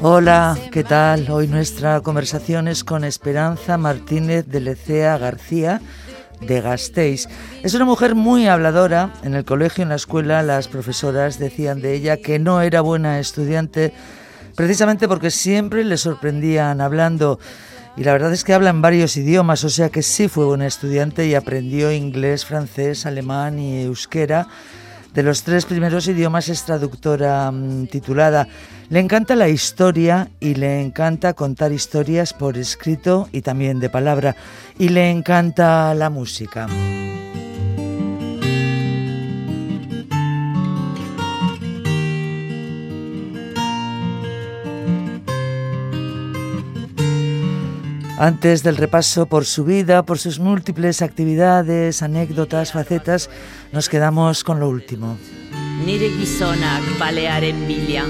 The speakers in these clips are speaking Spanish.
Hola, ¿qué tal? Hoy nuestra conversación es con Esperanza Martínez de Lecea García de Gasteiz. Es una mujer muy habladora. En el colegio, en la escuela, las profesoras decían de ella que no era buena estudiante precisamente porque siempre le sorprendían hablando. Y la verdad es que habla en varios idiomas, o sea que sí fue buena estudiante y aprendió inglés, francés, alemán y euskera de los tres primeros idiomas es traductora mm, titulada. Le encanta la historia y le encanta contar historias por escrito y también de palabra. Y le encanta la música. Antes del repaso por su vida, por sus múltiples actividades, anécdotas, facetas, nos quedamos con lo último. Nire gizonak balearen bila,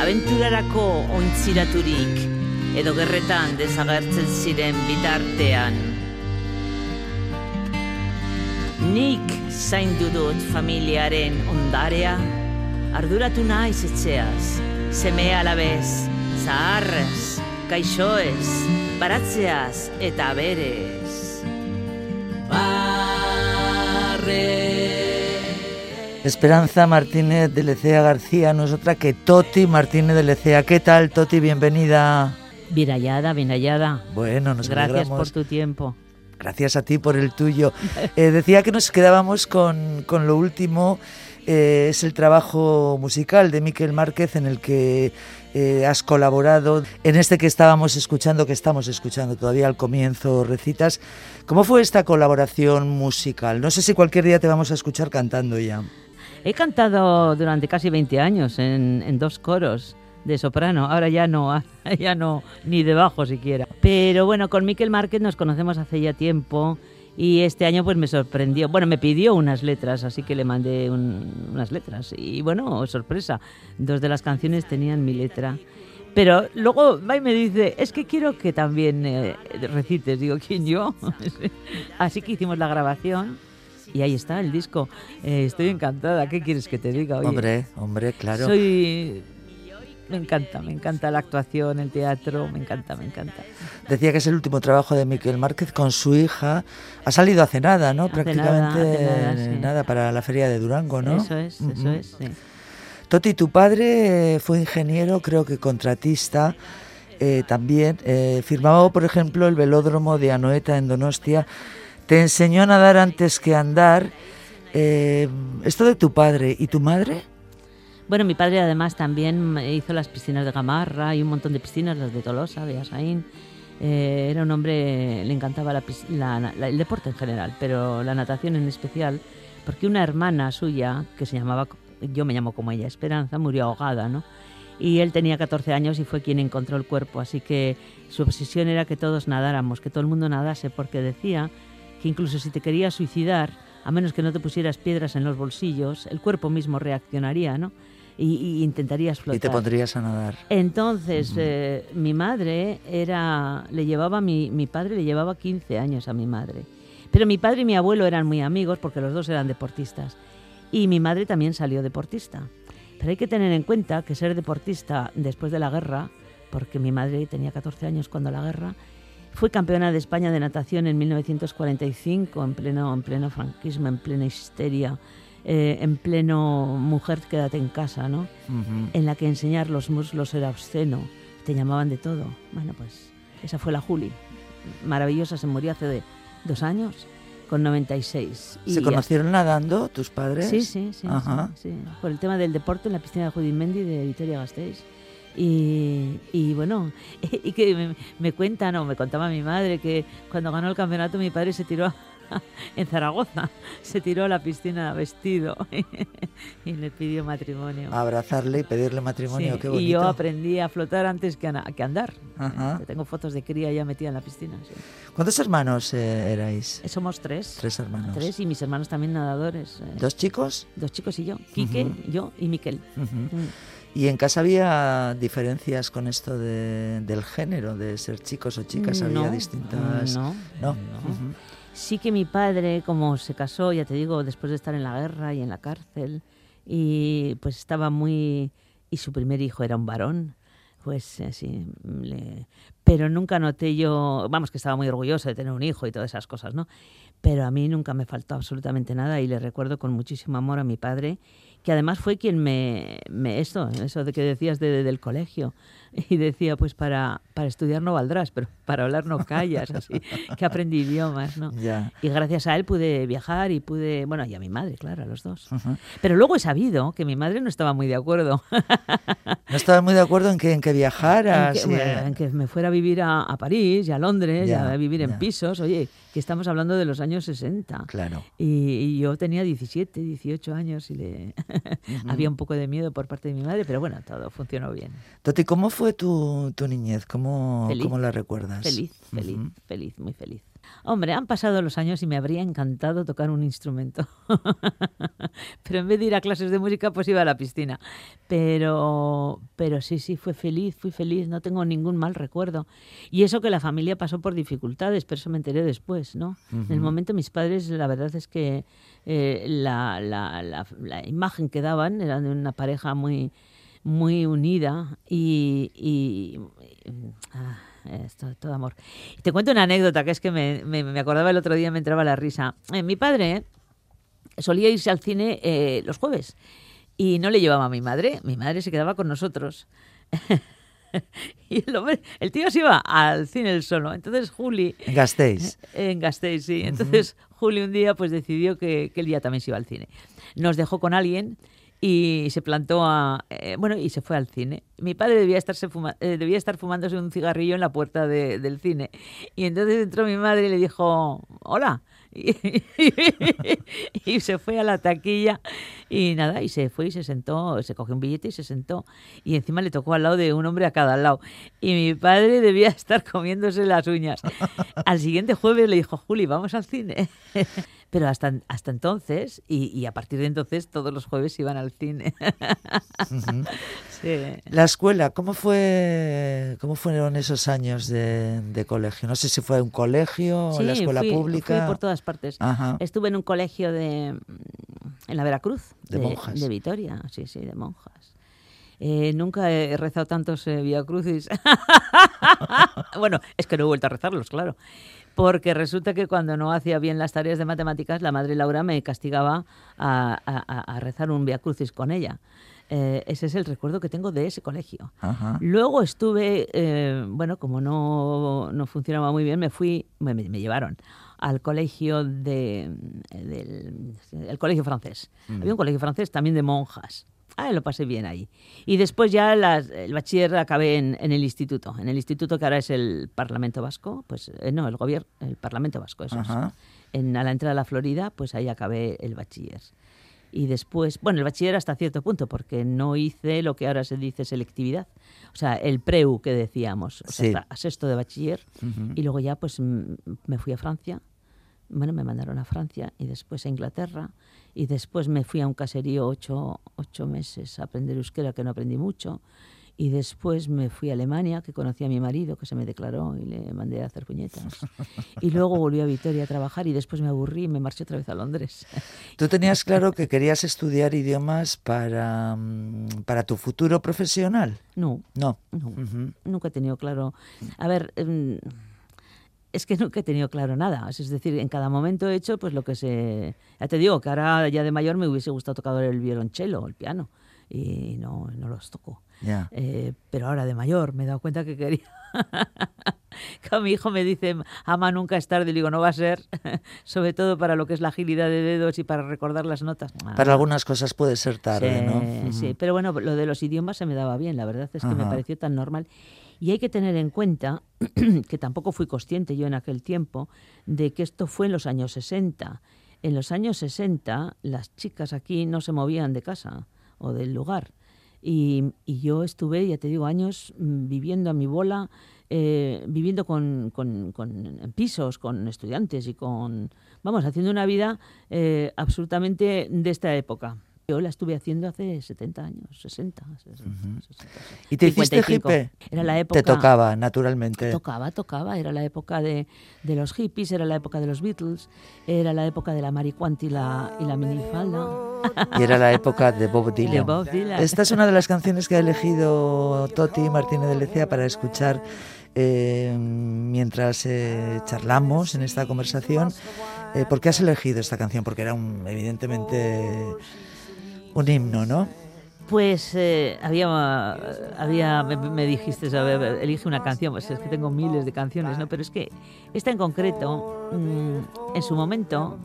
aventurarako ontziraturik, edo gerretan desagertzen ziren bitartean. Nik zaindu dut familiaren ondarea, arduratu naiz etxeaz, seme alabez, zaharrez, kaixoez, baratzeaz eta berez. Esperanza Martínez de Lecea García no es otra que Toti Martínez de Lecea. ¿Qué tal, Toti? Bienvenida. Bien hallada, bien hallada. Bueno, nos Gracias por tu tiempo. Gracias a ti por el tuyo. Eh, decía que nos quedábamos con, con lo último. Eh, es el trabajo musical de Miquel Márquez en el que eh, has colaborado en este que estábamos escuchando, que estamos escuchando todavía al comienzo, recitas. ¿Cómo fue esta colaboración musical? No sé si cualquier día te vamos a escuchar cantando ya. He cantado durante casi 20 años en, dos coros de soprano. Ahora ya no, ya no, ni de bajo siquiera. Pero bueno, con Miquel Márquez nos conocemos hace ya tiempo y este año pues me sorprendió. Bueno, me pidió unas letras, así que le mandé unas letras. Y bueno, sorpresa, dos de las canciones tenían mi letra. Pero luego va y me dice, es que quiero que también eh, recites. Digo, ¿quién yo? así que hicimos la grabación. Y ahí está el disco. Eh, estoy encantada. ¿Qué quieres que te diga? hombre, hombre, claro. Soy me encanta, me encanta la actuación, el teatro, me encanta, me encanta. Decía que es el último trabajo de Miquel Márquez con su hija. Ha salido hace nada, ¿no? Prácticamente nada, para la feria de Durango, ¿no? Eso es, eso es, sí. Toti, tu padre fue ingeniero, creo que contratista. Eh, también eh, firmaba, por ejemplo, el velódromo de Anoeta en Donostia. Te enseñó a nadar antes que andar. Eh, esto de tu padre y tu madre, bueno, mi padre además también hizo las piscinas de Gamarra y un montón de piscinas, las de Tolosa, de Asaín. Eh, era un hombre, le encantaba el deporte en general, pero la natación en especial, porque una hermana suya, que se llamaba, yo me llamo como ella, Esperanza, murió ahogada, ¿no? Y él tenía 14 años y fue quien encontró el cuerpo, así que su obsesión era que todos nadáramos, que todo el mundo nadase, porque decía que incluso si te querías suicidar, a menos que no te pusieras piedras en los bolsillos, el cuerpo mismo reaccionaría, ¿no? y, intentarías flotar. Y te pondrías a nadar. Entonces, eh, mi madre era, le llevaba, mi, mi padre le llevaba 15 años a mi madre. Pero mi padre y mi abuelo eran muy amigos porque los dos eran deportistas. Y mi madre también salió deportista. Pero hay que tener en cuenta que ser deportista después de la guerra, porque mi madre tenía 14 años cuando la guerra, fue campeona de España de natación en 1945, en pleno, en pleno franquismo, en plena histeria eh, en pleno mujer quédate en casa, ¿no? En la que enseñar los muslos era obsceno, te llamaban de todo. Bueno, pues esa fue la Juli, maravillosa, se murió hace de dos años, con 96. ¿Se conocieron nadando tus padres? Sí, sí, sí, sí, Por el tema del deporte en la piscina de Judimendi de Vitoria Gasteiz. Y, y, bueno, y que me, me, cuentan, o me contaba mi madre, que cuando ganó el campeonato mi padre se tiró en Zaragoza. Se tiró a la piscina vestido y le pidió matrimonio. Abrazarle y pedirle matrimonio, Sí, qué bonito. y yo aprendí a flotar antes que a, que a andar. Ajá. Tengo fotos de cría ya metida en la piscina. sí. ¿Cuántos hermanos eh, erais? Eh, Somos tres. Tres hermanos. Tres y mis hermanos también nadadores. eh, ¿Dos chicos? Dos chicos y yo. Quique, Ujú. yo y Miquel. Ujú. Mm. ¿Y en casa había diferencias con esto de- del género, de ser chicos o chicas? ¿Había No, distintas...? No, No. Sí que mi padre, como se casó, ya te digo, después de estar en la guerra y en la cárcel, y pues estaba muy... y su primer hijo era un varón, pues eh, sí, le- pero nunca noté yo, vamos, que estaba muy orgulloso de tener un hijo y todas esas cosas, ¿no? Pero a mí nunca me faltó absolutamente nada y le recuerdo con muchísimo amor a mi padre, que además fue quien me, me esto, eso de que decías de- del colegio, y decía, pues para, para estudiar no valdrás, pero para hablar no callas, así, que aprendí idiomas, ¿no? Y gracias a él pude viajar y pude, bueno, y a mi madre, claro, a los dos. Ujú. Pero luego he sabido que mi madre no estaba muy de acuerdo ¿No estaba muy de acuerdo en que, en que en viajaras? que, y- bueno, en que me fuera a vivir a, a París y a Londres, y a vivir en pisos. Oye, que estamos hablando de los años 60. Claro. Y, y yo tenía 17, 18 años y le había un poco de miedo por parte de mi madre, pero bueno, todo funcionó bien. Toti, ¿cómo fue tu, tu niñez? ¿Cómo, Feliz. ¿Cómo la recuerdas? Feliz, feliz, feliz, muy feliz. Hombre, han pasado los años y me habría encantado tocar un instrumento. pero en vez de ir a clases de música, pues iba a la piscina. Pero, pero sí, sí, fue feliz, fui feliz, no tengo ningún mal recuerdo. Y eso que la familia pasó por dificultades, pero eso me enteré después, ¿no? En el momento mis padres, la verdad es que eh, la, la- la- la imagen que daban era de una pareja muy muy unida y, y- ah, esto, todo amor. Te cuento una anécdota que es que me, me- me acordaba el otro día, me entraba la risa. Eh, mi padre solía irse al cine eh, los jueves y no le llevaba a mi madre, mi madre se quedaba con nosotros. y el, hombre- el tío se iba al cine solo. Entonces Juli, En Gasteiz. en Gasteiz, sí. Entonces Juli un día pues decidió que, que él día también se iba al cine. Nos dejó con alguien y se plantó a... eh, bueno, y se fue al cine. Mi padre debía, estarse fuma- eh, debía estar fumándose un cigarrillo en la puerta de- del cine. Y entonces entró mi madre y le dijo, hola. Y, y se fue a la taquilla y nada, y se fue y se sentó, se cogió un billete y se sentó. Y encima le tocó al lado de un hombre a cada lado. Y mi padre debía estar comiéndose las uñas. Al siguiente jueves le dijo, Juli, vamos al cine. Pero hasta, hasta entonces, y, y a partir de entonces, todos los jueves iban al cine. Sí. La escuela, ¿cómo fue cómo fueron esos años de, de colegio? No sé si fue un colegio Sí, la escuela fui- pública. fui por todas partes. Ajá. Estuve en un colegio de en la Veracruz, De monjas. de Vitoria, sí, sí, de monjas. Eh, nunca he rezado tantos eh, Via Crucis. bueno, es que no he vuelto a rezarlos, claro. Porque resulta que cuando no hacía bien las tareas de matemáticas, la madre Laura me castigaba a, a- a- a rezar un Via Crucis con ella. Eh, ese es el recuerdo que tengo de ese colegio. Ajá. Luego estuve, eh, bueno, como no, no funcionaba muy bien, me fui, me, me llevaron al colegio de, del el colegio francés. Había un colegio francés también de monjas. Ah, lo pasé bien ahí. Y después ya las- el bachiller acabé en, en el instituto. En el instituto que ahora es el Parlamento Vasco, pues eh, no, el gobierno, el Parlamento Vasco, eso es. Ajá. En, a la entrada de la Florida, pues ahí acabé el bachiller. Y después, bueno, el bachiller hasta cierto punto, porque no hice lo que ahora se dice selectividad. O sea, el preu que decíamos, o sea, Sí. hasta sexto de bachiller. Ujú. Y luego ya pues me fui a Francia. Bueno, me mandaron a Francia y después a Inglaterra. Y después me fui a un caserío ocho, ocho meses a aprender euskera, que no aprendí mucho. Y después me fui a Alemania, que conocí a mi marido, que se me declaró y le mandé a hacer puñetas. Y luego volví a Vitoria a trabajar y después me aburrí y me marché otra vez a Londres. Tú tenías claro que querías estudiar idiomas para, mm, para tu futuro profesional. No, No. Nunca he tenido claro. A ver, em, es que nunca he tenido claro nada. Es decir, en cada momento he hecho pues lo que se. Ya te digo que ahora ya de mayor me hubiese gustado tocar el violonchelo, el piano. Y no, no los toco. Ya. Eh, pero ahora de mayor me he dado cuenta que quería. Cuando mi hijo me dice, ama nunca es tarde, le digo, no va a ser, sobre todo para lo que es la agilidad de dedos y para recordar las notas. Para algunas cosas puede ser tarde, Sí, ¿no? Sí, pero bueno, lo de los idiomas se me daba bien, la verdad es que me pareció tan normal. Y hay que tener en cuenta, que tampoco fui consciente yo en aquel tiempo, de que esto fue en los años 60. En los años 60 las chicas aquí no se movían de casa o del lugar. Y, yo estuve, ya te digo, años mm, viviendo a mi bola, eh, viviendo con, con, con, pisos, con estudiantes y con, vamos, haciendo una vida eh, absolutamente de esta época. La estuve haciendo hace 70 años, 60. 60, ¿Y te hiciste hippie? Era la época, te tocaba, naturalmente. Tocaba, tocaba. Era la época de, de, los hippies, era la época de los Beatles, era la época de la maricuanti y la, y la minifalda. Y era la época de Bob Dylan. De Bob Dylan. Esta es una de las canciones que ha elegido Toti Martínez de Lecea para escuchar eh, mientras eh, charlamos en esta conversación. Eh, ¿Por qué has elegido esta canción? Porque era un, evidentemente un himno, ¿no? Pues eh, había, había me, dijiste, a ver, elige una canción, pues es que tengo miles de canciones, ¿no? Pero es que esta en concreto, mm, en su momento,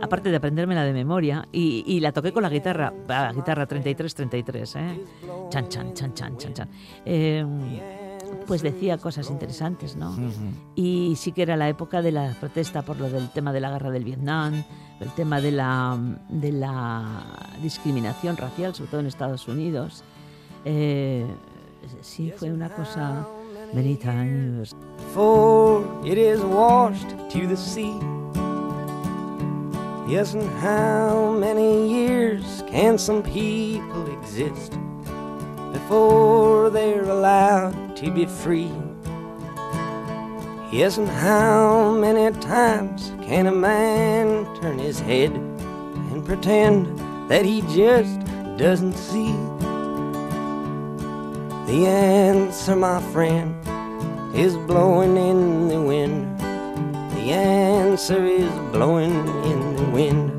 aparte de aprendérmela de memoria, y, la toqué con la guitarra, la guitarra 33-33, ¿eh? Chan, chan, chan, chan, chan, chan. Eh, pues decía cosas interesantes, ¿no? Y sí que era la época de la protesta por lo del tema de la guerra del Vietnam, el tema de la, de la discriminación racial, sobre todo en Estados Unidos. Eh, sí, fue una cosa many times. For it is washed to the sea. Yes, and how many years can some people exist before they're allowed to be free. Yes, and how many times can a man turn his head and pretend that he just doesn't see? The answer, my friend, is blowing in the wind. The answer is blowing in the wind.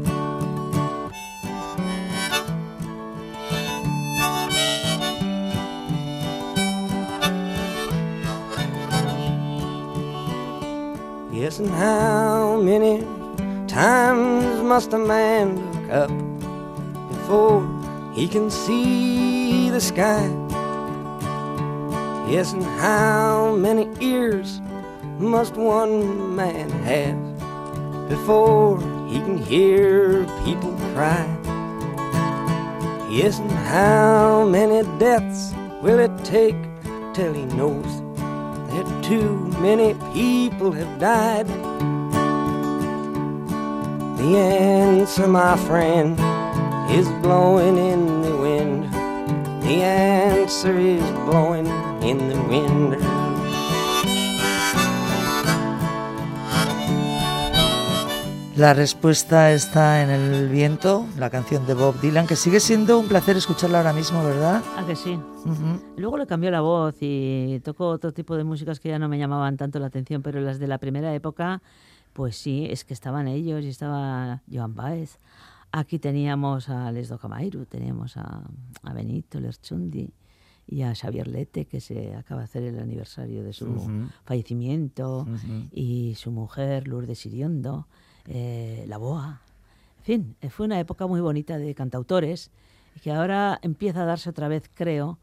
Yes, and how many times must a man look up before he can see the sky? Yes, and how many ears must one man have before he can hear people cry? Yes, and how many deaths will it take till he knows that too many people have died. The answer, my friend, is blowing in the wind. The answer is blowing in the wind. La respuesta está en el viento, la canción de Bob Dylan, que sigue siendo un placer escucharla ahora mismo, ¿verdad? Ah, que sí. Luego le cambió la voz y tocó otro tipo de músicas que ya no me llamaban tanto la atención, pero las de la primera época, pues sí, es que estaban ellos y estaba Joan Baez. Aquí teníamos a Les Camairu, teníamos a, Benito Lerchundi y a Xavier Lete, que se acaba de hacer el aniversario de su fallecimiento, y su mujer Lourdes Iriondo. Eh, la Boa. En fin, eh, fue una época muy bonita de cantautores que ahora empieza a darse otra vez, creo,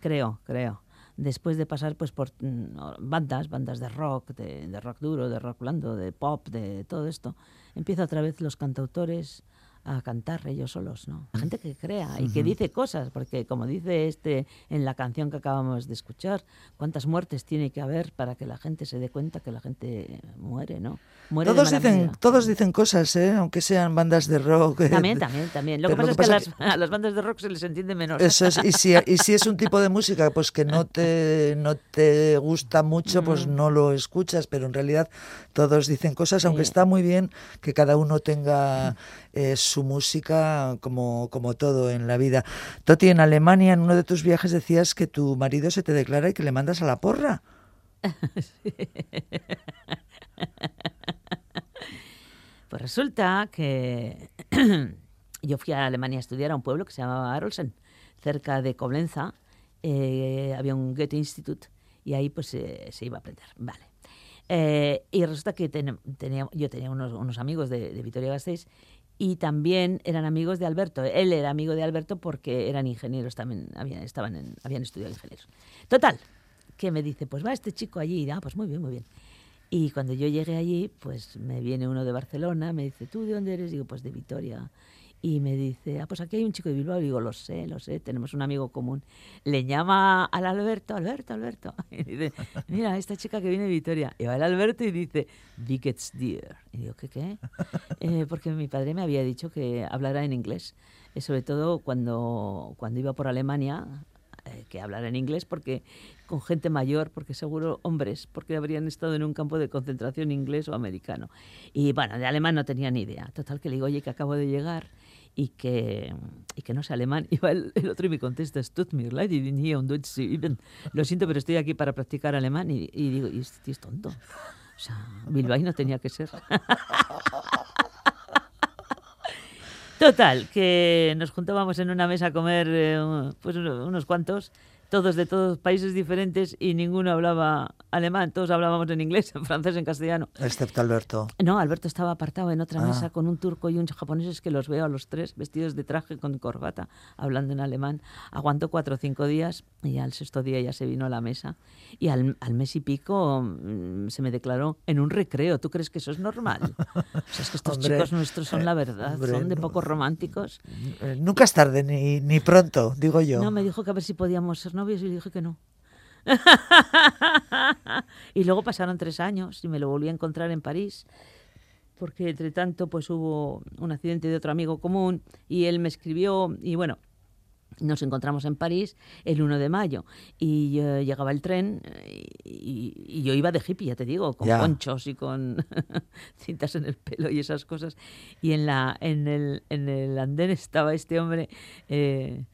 creo, creo, después de pasar pues por mm, bandas, bandas de rock, de, de, rock duro, de rock blando, de pop, de todo esto, empieza otra vez los cantautores a cantar ellos solos, ¿no? La gente que crea y que dice cosas, porque como dice este en la canción que acabamos de escuchar, cuántas muertes tiene que haber para que la gente se dé cuenta que la gente muere, ¿no? Muere todos dicen, todos dicen cosas, ¿eh? aunque sean bandas de rock. Eh, también, también, también. Lo que pasa es que, a las bandas de rock se les entiende menos. Eso es, y si, y si es un tipo de música pues que no te, no te gusta mucho, pues mm. no lo escuchas, pero en realidad todos dicen cosas, aunque está muy bien que cada uno tenga eh, su música como, como todo en la vida. Toti, en Alemania, en uno de tus viajes decías que tu marido se te declara y que le mandas a la porra. pues resulta que yo fui a Alemania a estudiar a un pueblo que se llamaba Arolsen, cerca de Coblenza. Eh, había un Goethe Institute y ahí pues se iba a aprender. Vale. Eh, y resulta que tenía, yo tenía unos, unos amigos de, de Vitoria Gasteiz y también eran amigos de Alberto. Él era amigo de Alberto porque eran ingenieros también, habían, estaban habían estudiado ingenieros. Total, que me dice, pues va este chico allí. Y, ah, pues muy bien, muy bien. Y cuando yo llegué allí, pues me viene uno de Barcelona, me dice, ¿tú de dónde eres? Digo, pues de Vitoria. Y me dice, ah, pues aquí hay un chico de Bilbao. digo, lo sé, lo sé, tenemos un amigo común. Le llama al Alberto, Alberto, Alberto. Y dice, mira, esta chica que viene de Vitoria. Y va el Alberto y dice, Biggets Dear. Y digo, ¿qué qué? Eh, porque mi padre me había dicho que hablara en inglés. Eh, sobre todo cuando, cuando iba por Alemania, eh, que hablara en inglés porque con gente mayor, porque seguro hombres, porque habrían estado en un campo de concentración inglés o americano. Y bueno, de alemán no tenía ni idea. Total que le digo, oye, que acabo de llegar y que, y que no sé alemán. Y va el, otro y me contesta, tut mir leid, ich bin hier Deutsch Lo siento, pero estoy aquí para practicar alemán. Y, y digo, y este tío es tonto. O sea, Bilbao no tenía que ser. Total, que nos juntábamos en una mesa a comer eh, pues unos cuantos todos de todos países diferentes y ninguno hablaba alemán, todos hablábamos en inglés, en francés, en castellano. Excepto Alberto. No, Alberto estaba apartado en otra ah. mesa con un turco y un japonés que los veo a los tres vestidos de traje con corbata, hablando en alemán. Aguantó cuatro o cinco días y al sexto día ya se vino a la mesa. Y al, mes y pico mm, se me declaró en un recreo. ¿Tú crees que eso es normal? O sea, es que estos chicos nuestros son la verdad, son de poco románticos. Eh, nunca es tarde ni, ni pronto, digo yo. No, me dijo que a ver si podíamos ser novios y dije que no. y luego pasaron tres años y me lo volví a encontrar en París porque entre tanto pues hubo un accidente de otro amigo común y él me escribió y bueno, nos encontramos en París el 1 de mayo y llegaba el tren y, yo iba de hippie, ya te digo, con ponchos y con cintas en el pelo y esas cosas. Y en, la, en, el, en el andén estaba este hombre eh,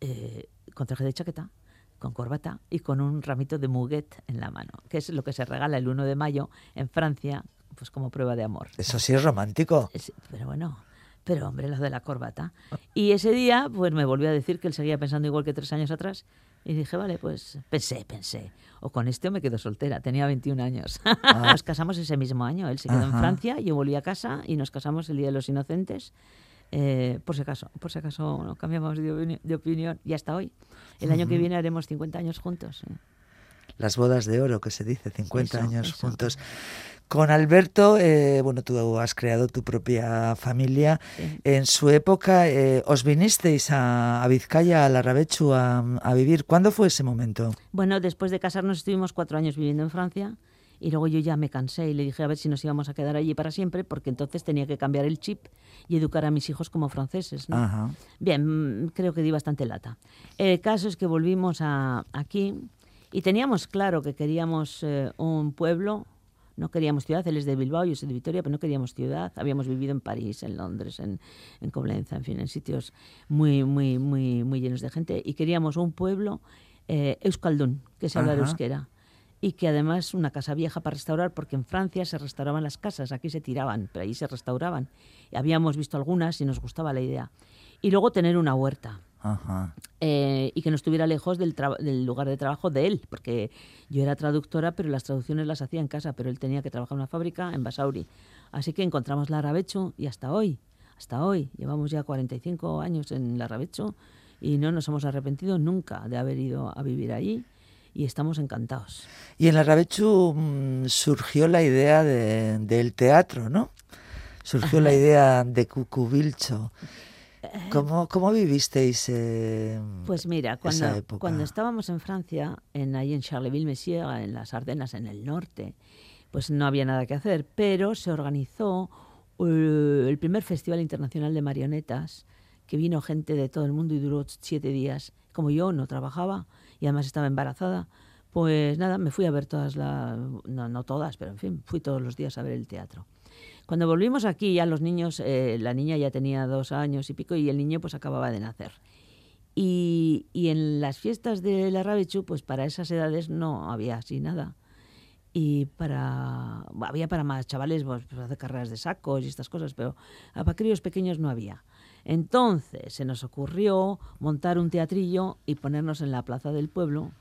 eh, con traje de chaqueta, con corbata y con un ramito de muguet en la mano, que es lo que se regala el 1 de mayo en Francia, pues como prueba de amor. Eso sí es romántico. pero bueno, pero hombre, lo de la corbata. Y ese día, pues me volvió a decir que él seguía pensando igual que tres años atrás. Y dije, vale, pues pensé, pensé. O con este o me quedo soltera. Tenía 21 años. Ah. nos casamos ese mismo año. Él se quedó en Francia, yo volví a casa y nos casamos el Día de los Inocentes. Eh, por si acaso, por si acaso no cambiamos de, opinión, y hasta hoy. El año que viene haremos 50 años juntos. Las bodas de oro, que se dice, 50 años juntos. Con Alberto, eh, bueno, tú has creado tu propia familia. En su época, eh, ¿os vinisteis a, Vizcaya, a Larrabechu, a, a vivir? ¿Cuándo fue ese momento? Bueno, después de casarnos estuvimos cuatro años viviendo en Francia y luego yo ya me cansé y le dije a ver si nos íbamos a quedar allí para siempre, porque entonces tenía que cambiar el chip y educar a mis hijos como franceses. Bien, mm, creo que di bastante lata. El caso es que volvimos a, aquí y teníamos claro que queríamos eh, un pueblo no queríamos ciudad, él es de Bilbao, yo soy de Vitoria, pero no queríamos ciudad. Habíamos vivido en París, en Londres, en, en Coblenza, en fin, en sitios muy, muy, muy, muy llenos de gente. Y queríamos un pueblo eh, euskaldun, que se habla de euskera. Y que además una casa vieja para restaurar, porque en Francia se restauraban las casas, aquí se tiraban, pero ahí se restauraban. Y habíamos visto algunas y nos gustaba la idea. Y luego tener una huerta. Eh, y que no estuviera lejos del, del, lugar de trabajo de él, porque yo era traductora, pero las traducciones las hacía en casa, pero él tenía que trabajar en una fábrica en Basauri. Así que encontramos la Arabecho y hasta hoy, hasta hoy, llevamos ya 45 años en la Arabecho y no nos hemos arrepentido nunca de haber ido a vivir allí y estamos encantados. Y en la Rabechu mm, surgió la idea del teatro, ¿no? Surgió la idea de Cucubilcho. ¿Cómo, cómo vivisteis eh, Pues mira, cuando, cuando estábamos en Francia, en, ahí en Charleville-Messier, en las Ardenas, en el norte, pues no había nada que hacer, pero se organizó eh, el primer Festival Internacional de Marionetas, que vino gente de todo el mundo y duró siete días. Como yo no trabajaba y además estaba embarazada, pues nada, me fui a ver todas las, no, todas, pero en fin, fui todos los días a ver el teatro. Cuando volvimos aquí, ya los niños, eh, la niña ya tenía dos años y pico y el niño pues acababa de nacer. Y, y en las fiestas de la Rabechu, pues para esas edades no había así nada. Y para había para más chavales pues, pues hacer carreras de sacos y estas cosas, pero para críos pequeños no había. Entonces se nos ocurrió montar un teatrillo y ponernos en la plaza del pueblo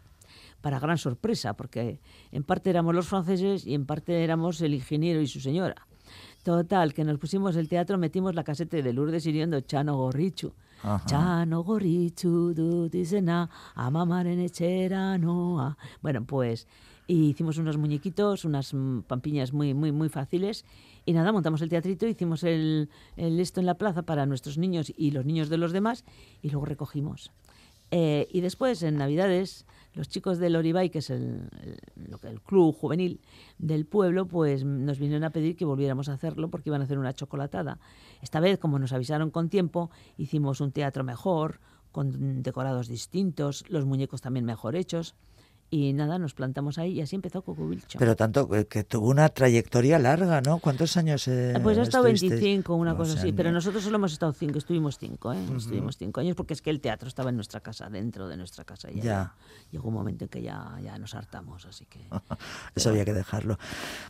para gran sorpresa, porque en parte éramos los franceses y en parte éramos el ingeniero y su señora. Total, que nos pusimos el teatro, metimos la casete de Lourdes Iriondo Chano Gorrichu. Ajá. Chano goritsu dut izena, amamaren etxera noa. Bueno, pues y hicimos unos muñequitos, unas mm, pampiñas muy, muy, muy fáciles. Y nada, montamos el teatrito, hicimos el, el esto en la plaza para nuestros niños y los niños de los demás, y luego recogimos. Eh, y después, en Navidades, los chicos del Oribay, que es el, el- el club juvenil del pueblo, pues nos vinieron a pedir que volviéramos a hacerlo porque iban a hacer una chocolatada. Esta vez, como nos avisaron con tiempo, hicimos un teatro mejor, con decorados distintos, los muñecos también mejor hechos. Y nada, nos plantamos ahí y así empezó Cocubilcho. Pero tanto que, que tuvo una trayectoria larga, ¿no? ¿Cuántos años? Eh, Pues ha estado estuvisteis? 25, una cosa sea, así. Pero no- nosotros solo hemos estado cinco, estuvimos cinco, ¿eh? Estuvimos cinco años porque es que el teatro estaba en nuestra casa, dentro de nuestra casa. Y Ya. ya. Llegó un momento en que ya, ya nos hartamos, así que... Eso había que dejarlo.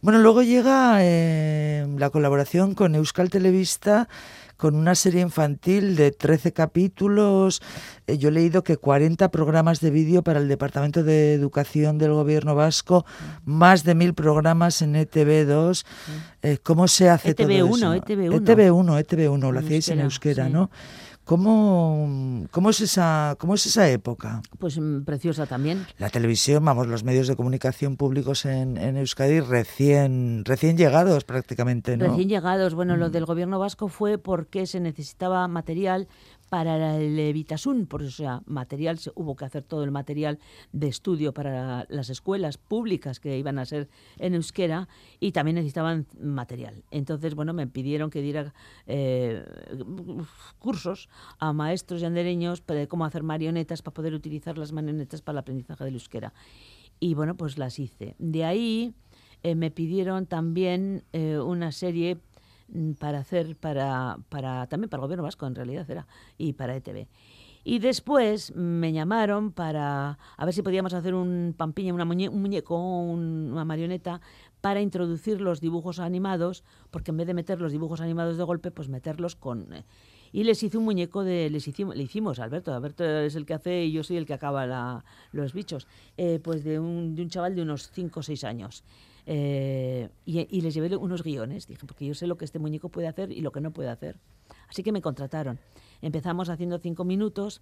Bueno, luego llega eh, la colaboración con Euskal Televista con una serie infantil de 13 capítulos. Eh, yo he leído que 40 programas de vídeo para el Departamento de Educación del Gobierno Vasco, más de mil programas en ETV2. Eh, ¿Cómo se hace todo ETV1, eso? ETV1. ETV1, ETV1, lo En hacíais en euskera, euskera, sí. ¿no? ¿Cómo, cómo, es esa, ¿Cómo es esa época? Pues mm, preciosa también. La televisión, vamos, los medios de comunicación públicos en, en Euskadi recién, recién llegados prácticamente, ¿no? Mm. Recién llegados, bueno, lo del gobierno vasco fue porque se necesitaba material para el Evitasun, por eso, sea, material, se- hubo que hacer todo el material de estudio para las escuelas públicas que iban a ser en euskera y también necesitaban material. Entonces, bueno, me pidieron que diera eh, cursos a maestros y andereños para de cómo hacer marionetas para poder utilizar las marionetas para el aprendizaje del euskera. Y bueno, pues las hice. De ahí eh, me pidieron también eh, una serie para hacer para, para también para el gobierno vasco en realidad era y para ETV y después me llamaron para a ver si podíamos hacer un pampiña un muñeco un- una marioneta para introducir los dibujos animados porque en vez de meter los dibujos animados de golpe pues meterlos con eh, y les hice un muñeco de les hicimos le hicimos Alberto Alberto es el que hace y yo soy el que acaba la- los bichos eh, pues de un, de un chaval de unos 5 o 6 años eh, y, y les llevé unos guiones, dije, porque yo sé lo que este muñeco puede hacer y lo que no puede hacer. Así que me contrataron. Empezamos haciendo cinco minutos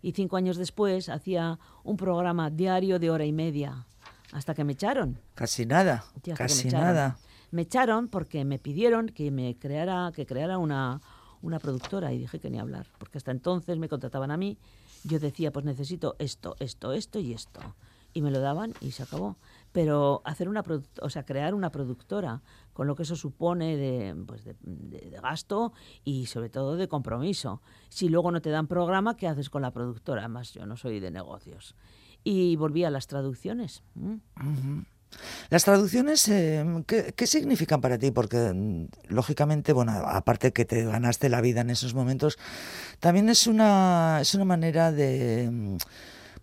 y cinco años después hacía un programa diario de hora y media, hasta que me echaron. Casi nada, Sí, casi me echaron. nada. Me echaron porque me pidieron que me creara, que creara una, una productora y dije que ni hablar, porque hasta entonces me contrataban a mí. Yo decía, pues necesito esto, esto, esto y esto. Y me lo daban y se acabó. Pero hacer una, o sea, crear una productora, con lo que eso supone de, pues de, gasto y sobre todo de compromiso. Si luego no te dan programa, ¿qué haces con la productora? Además, yo no soy de negocios. Y volví a las traducciones. ¿m? Las traducciones, eh, ¿qué, qué significan para ti? Porque, mm, lógicamente, bueno, aparte que te ganaste la vida en esos momentos, también es una, es una manera de, mm,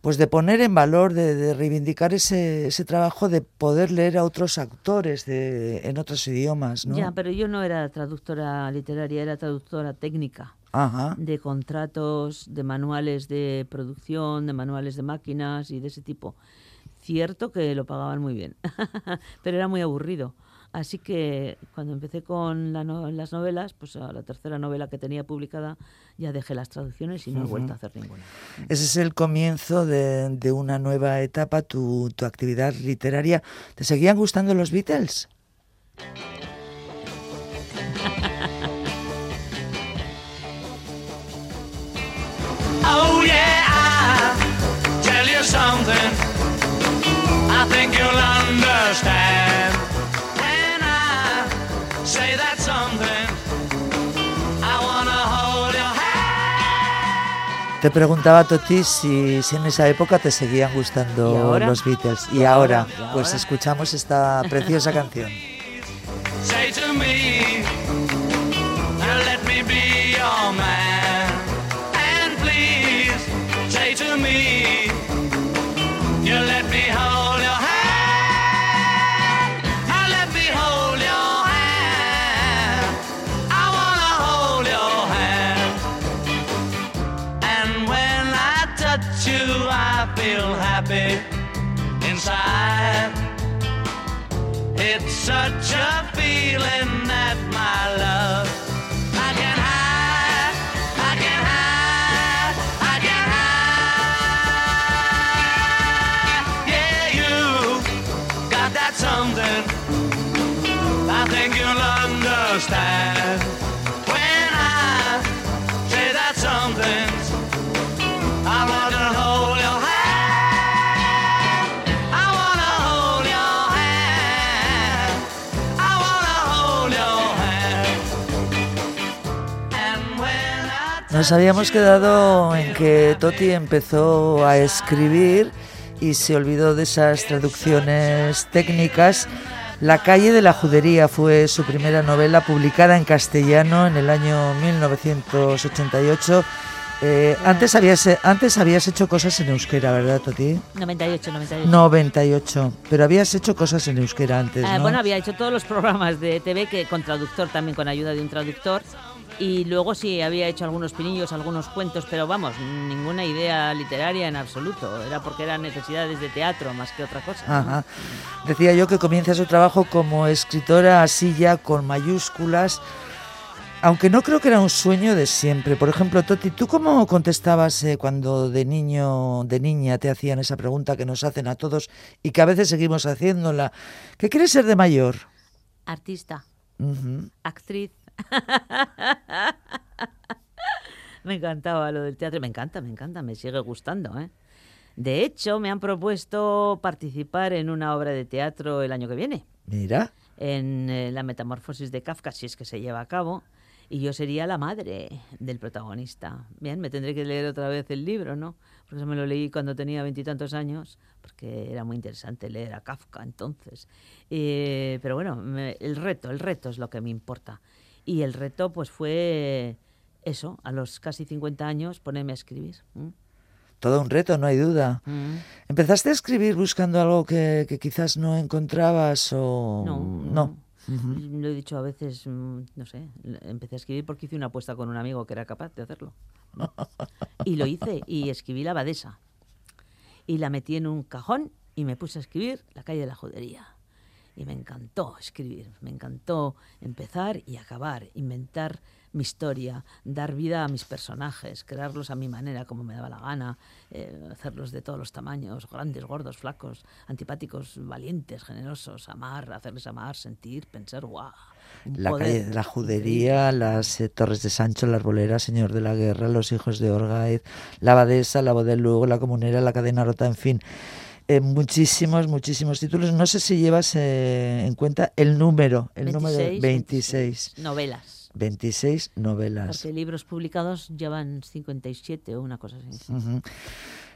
pues de poner en valor, de, de reivindicar ese, ese trabajo de poder leer a otros autores de, en otros idiomas, ¿no? Ya, pero yo no era traductora literaria, era traductora técnica Ajá. de contratos, de manuales de producción, de manuales de máquinas y de ese tipo. Cierto que lo pagaban muy bien, pero era muy aburrido. Así que cuando empecé con la no- las novelas, pues a la tercera novela que tenía publicada, ya dejé las traducciones y no he vuelto a hacer ninguna. Ese es el comienzo de, de una nueva etapa, tu, tu actividad literaria. ¿Te seguían gustando los Beatles? Oh yeah, tell you something. I think you'll Te preguntaba Toti si, si en esa época te seguían gustando los Beatles. Y, ¿Y ahora, pues escuchamos esta preciosa canción. Nos habíamos quedado en que Toti empezó a escribir y se olvidó de esas traducciones técnicas. La calle de la judería fue su primera novela publicada en castellano en el año 1988. Eh, antes, habías, antes habías hecho cosas en euskera, ¿verdad, Toti? 98, 98. 98. Pero habías hecho cosas en euskera antes, Ah, ¿no? Bueno, había hecho todos los programas de TV que con traductor también, con ayuda de un traductor. Y luego sí, había hecho algunos pinillos, algunos cuentos, pero vamos, ninguna idea literaria en absoluto. Era porque eran necesidades de teatro más que otra cosa. ¿no? Ajá. Decía yo que comienza su trabajo como escritora así ya con mayúsculas, aunque no creo que era un sueño de siempre. Por ejemplo, Toti, ¿tú cómo contestabas eh, cuando de niño, de niña te hacían esa pregunta que nos hacen a todos y que a veces seguimos haciéndola? ¿Qué quieres ser de mayor? Artista, actriz. me encantaba lo del teatro, me encanta, me encanta, me sigue gustando, ¿eh? De hecho, me han propuesto participar en una obra de teatro el año que viene. Mira, en eh, la metamorfosis de Kafka, si es que se lleva a cabo, y yo sería la madre del protagonista. Bien, me tendré que leer otra vez el libro, ¿no? Porque eso me lo leí cuando tenía veintitantos años, porque era muy interesante leer a Kafka entonces. Eh, pero bueno, me- el reto, el reto es lo que me importa. Y el reto, pues fue eso, a los casi 50 años, ponerme a escribir. todo un reto, no hay duda. Mm. ¿Empezaste a escribir buscando algo que, que quizás no encontrabas o No, no? Lo he dicho a veces, mm, no sé, empecé a escribir porque hice una apuesta con un amigo que era capaz de hacerlo. Y lo hice y escribí la abadesa. Y la metí en un cajón y me puse a escribir La calle de la judería. Y me encantó escribir, me encantó empezar y acabar, inventar mi historia, dar vida a mis personajes, crearlos a mi manera, como me daba la gana, eh, hacerlos de todos los tamaños, grandes, gordos, flacos, antipáticos, valientes, generosos, amar, hacerles amar, sentir, pensar, guau. La poder calle de la Judería, las eh, Torres de Sancho, la Arbolera, Señor de la Guerra, Los Hijos de Orgaiz, la Abadesa, la del Lugo, la Comunera, la Cadena Rota, en fin. Eh, muchísimos, muchísimos títulos. No sé si llevas eh, en cuenta el número, el número 26, 26. Novelas. 26 novelas. Porque libros publicados llevan 57 o una cosa así.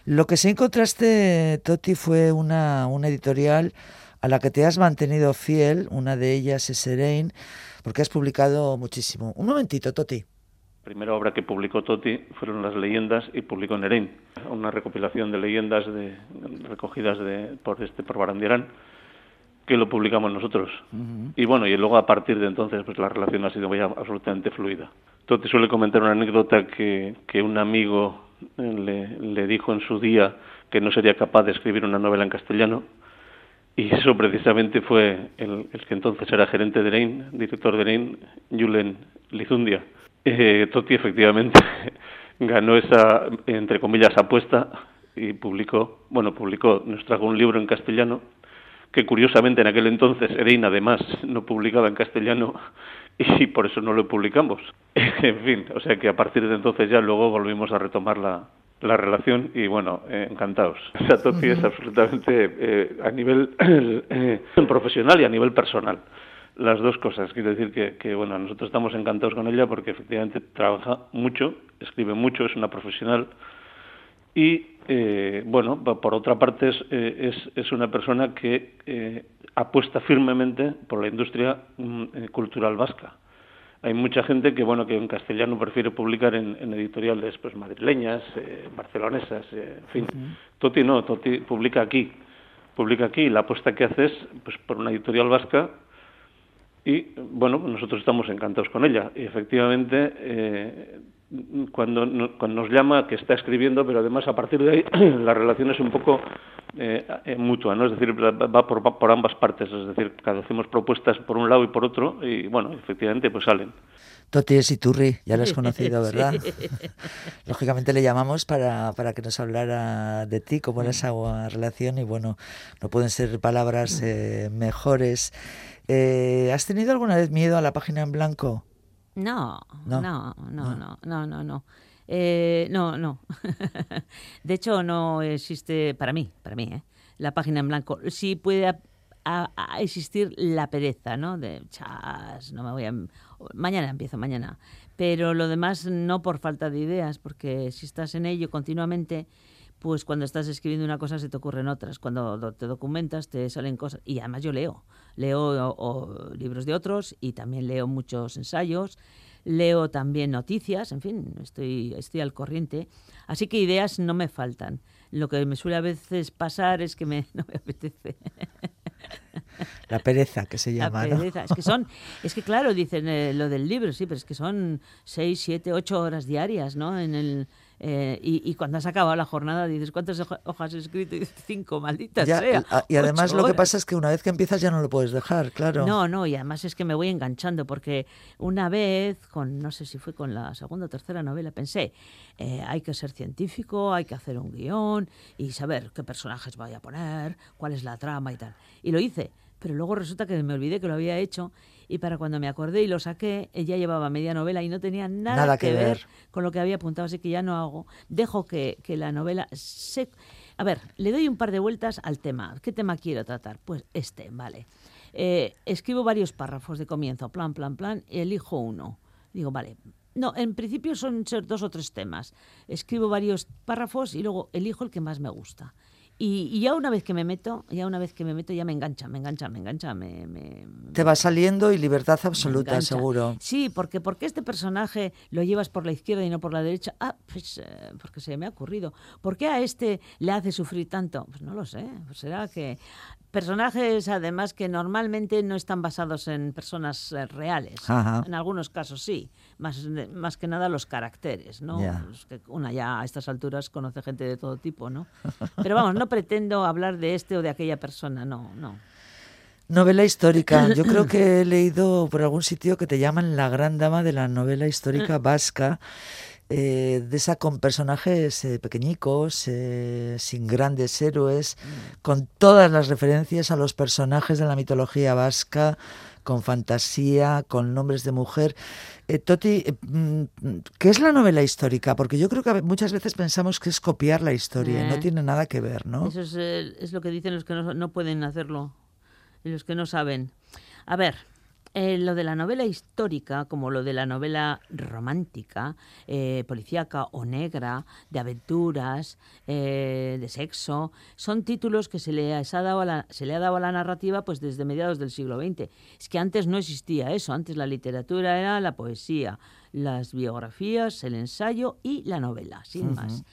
Lo que sí encontraste, Toti, fue una, una editorial a la que te has mantenido fiel. Una de ellas es Serene, porque has publicado muchísimo. Un momentito, Toti. Primera obra que publicó Toti fueron las leyendas y publicó Nerein, una recopilación de leyendas de, recogidas de, por este por Barandiarán que lo publicamos nosotros. Y bueno, y luego a partir de entonces pues la relación ha sido ya absolutamente fluida. Toti suele comentar una anécdota que, que un amigo eh, le, le dijo en su día que no sería capaz de escribir una novela en castellano y eso precisamente fue el, el que entonces era gerente de Nerein, director de Nerein, Julen Lizundia. Eh, Toti efectivamente ganó esa, entre comillas, apuesta y publicó, bueno, publicó, nos trajo un libro en castellano que curiosamente en aquel entonces Erein además no publicaba en castellano y por eso no lo publicamos. en fin, o sea que a partir de entonces ya luego volvimos a retomar la, la relación y bueno, eh, encantados. Toti es absolutamente eh, a nivel eh, profesional y a nivel personal. Las dos cosas. Quiero decir que, que, bueno, nosotros estamos encantados con ella porque efectivamente trabaja mucho, escribe mucho, es una profesional y, eh, bueno, por otra parte es, es, es una persona que eh, apuesta firmemente por la industria mm, cultural vasca. Hay mucha gente que, bueno, que en castellano prefiere publicar en, en editoriales pues madrileñas, eh, barcelonesas, eh, en fin. Toti no, Toti publica aquí, publica aquí. La apuesta que hace es pues, por una editorial vasca y bueno, nosotros estamos encantados con ella. Y efectivamente, eh, cuando, no- cuando nos llama, que está escribiendo, pero además a partir de ahí la relación es un poco eh, eh, mutua, ¿no? Es decir, va por, va por ambas partes. Es decir, cada hacemos propuestas por un lado y por otro, y bueno, efectivamente, pues salen. Toti es Iturri, ya lo has conocido, ¿verdad? Lógicamente le llamamos para, para que nos hablara de ti, cómo era esa relación y bueno, no pueden ser palabras eh, mejores. Eh, ¿Has tenido alguna vez miedo a la página en blanco? No, No. no, no, no, no, no, no. Eh, no, no. De hecho, no existe para mí, para mí, ¿eh? la página en blanco. Sí puede ap- a, a existir la pereza, ¿no? De, chas, no me voy a... Mañana empiezo, mañana. Pero lo demás no por falta de ideas, porque si estás en ello continuamente, pues cuando estás escribiendo una cosa se te ocurren otras. Cuando do- te documentas te salen cosas. Y además yo leo. Leo o- o libros de otros y también leo muchos ensayos. Leo también noticias, en fin, estoy, estoy al corriente. Así que ideas no me faltan. Lo que me suele a veces pasar es que me, no me apetece. La pereza que se La llama, ¿no? pereza. Es que son, es que claro, dicen eh, lo del libro, sí, pero es que son seis, siete, ocho horas diarias, ¿no? En el, eh, y, y cuando has acabado la jornada dices, ¿cuántas hoja- hojas he escrito? Y dices, cinco, malditas Ya, sea. y además lo que pasa es que una vez que empiezas ya no lo puedes dejar, claro. No, no, y además es que me voy enganchando, porque una vez, con no sé si fue con la segunda o tercera novela, pensé, eh, hay que ser científico, hay que hacer un guion y saber qué personajes voy a poner, cuál es la trama y tal. Y lo hice, pero luego resulta que me olvidé que lo había hecho y para cuando me acordé y lo saqué, ya llevaba media novela y no tenía nada, Nada que, que ver, ver. con lo que había apuntado, así que ya no hago. Dejo que, que la novela se... A ver, le doy un par de vueltas al tema. ¿Qué tema quiero tratar? Pues este, vale. Eh, escribo varios párrafos de comienzo, plan, plan, plan, y elijo uno. Digo, vale. No, en principio son dos o tres temas. Escribo varios párrafos y luego elijo el que más me gusta. Y, y ya una vez que me meto, ya una vez que me meto, ya me engancha, me engancha, me engancha, me, me, Te va saliendo y libertad absoluta, seguro. Sí, porque porque este personaje lo llevas por la izquierda y no por la derecha. Ah, pues eh, porque se me ha ocurrido. ¿Por qué a este le hace sufrir tanto? Pues no lo sé. Pues será que personajes además que normalmente no están basados en personas eh, reales. Ajá. En algunos casos sí, más más que nada los caracteres, ¿no? Ya. Pues que una ya a estas alturas conoce gente de todo tipo, ¿no? Pero vamos, no pretendo hablar de este o de aquella persona, no, no. Novela histórica. Yo creo que he leído por algún sitio que te llaman la gran dama de la novela histórica vasca. eh, de esa con personajes eh, pequeñicos, eh, sin grandes héroes, con todas las referencias a los personajes de la mitología vasca, con fantasía, con nombres de mujer. Eh, Toti, eh, mm, ¿qué es la novela histórica? Porque yo creo que muchas veces pensamos que es copiar la historia y no Eh. tiene nada que ver, ¿no? Eso es, eh, es lo que dicen los que no, no pueden hacerlo y los que no saben. A ver, eh, lo de la novela histórica, como lo de la novela romántica, eh, policíaca o negra, de aventuras, eh, de sexo, son títulos que se le, ha dado a la, se le ha dado a la narrativa pues desde mediados del siglo XX. Es que antes no existía eso, antes la literatura era la poesía, las biografías, el ensayo y la novela, sin más.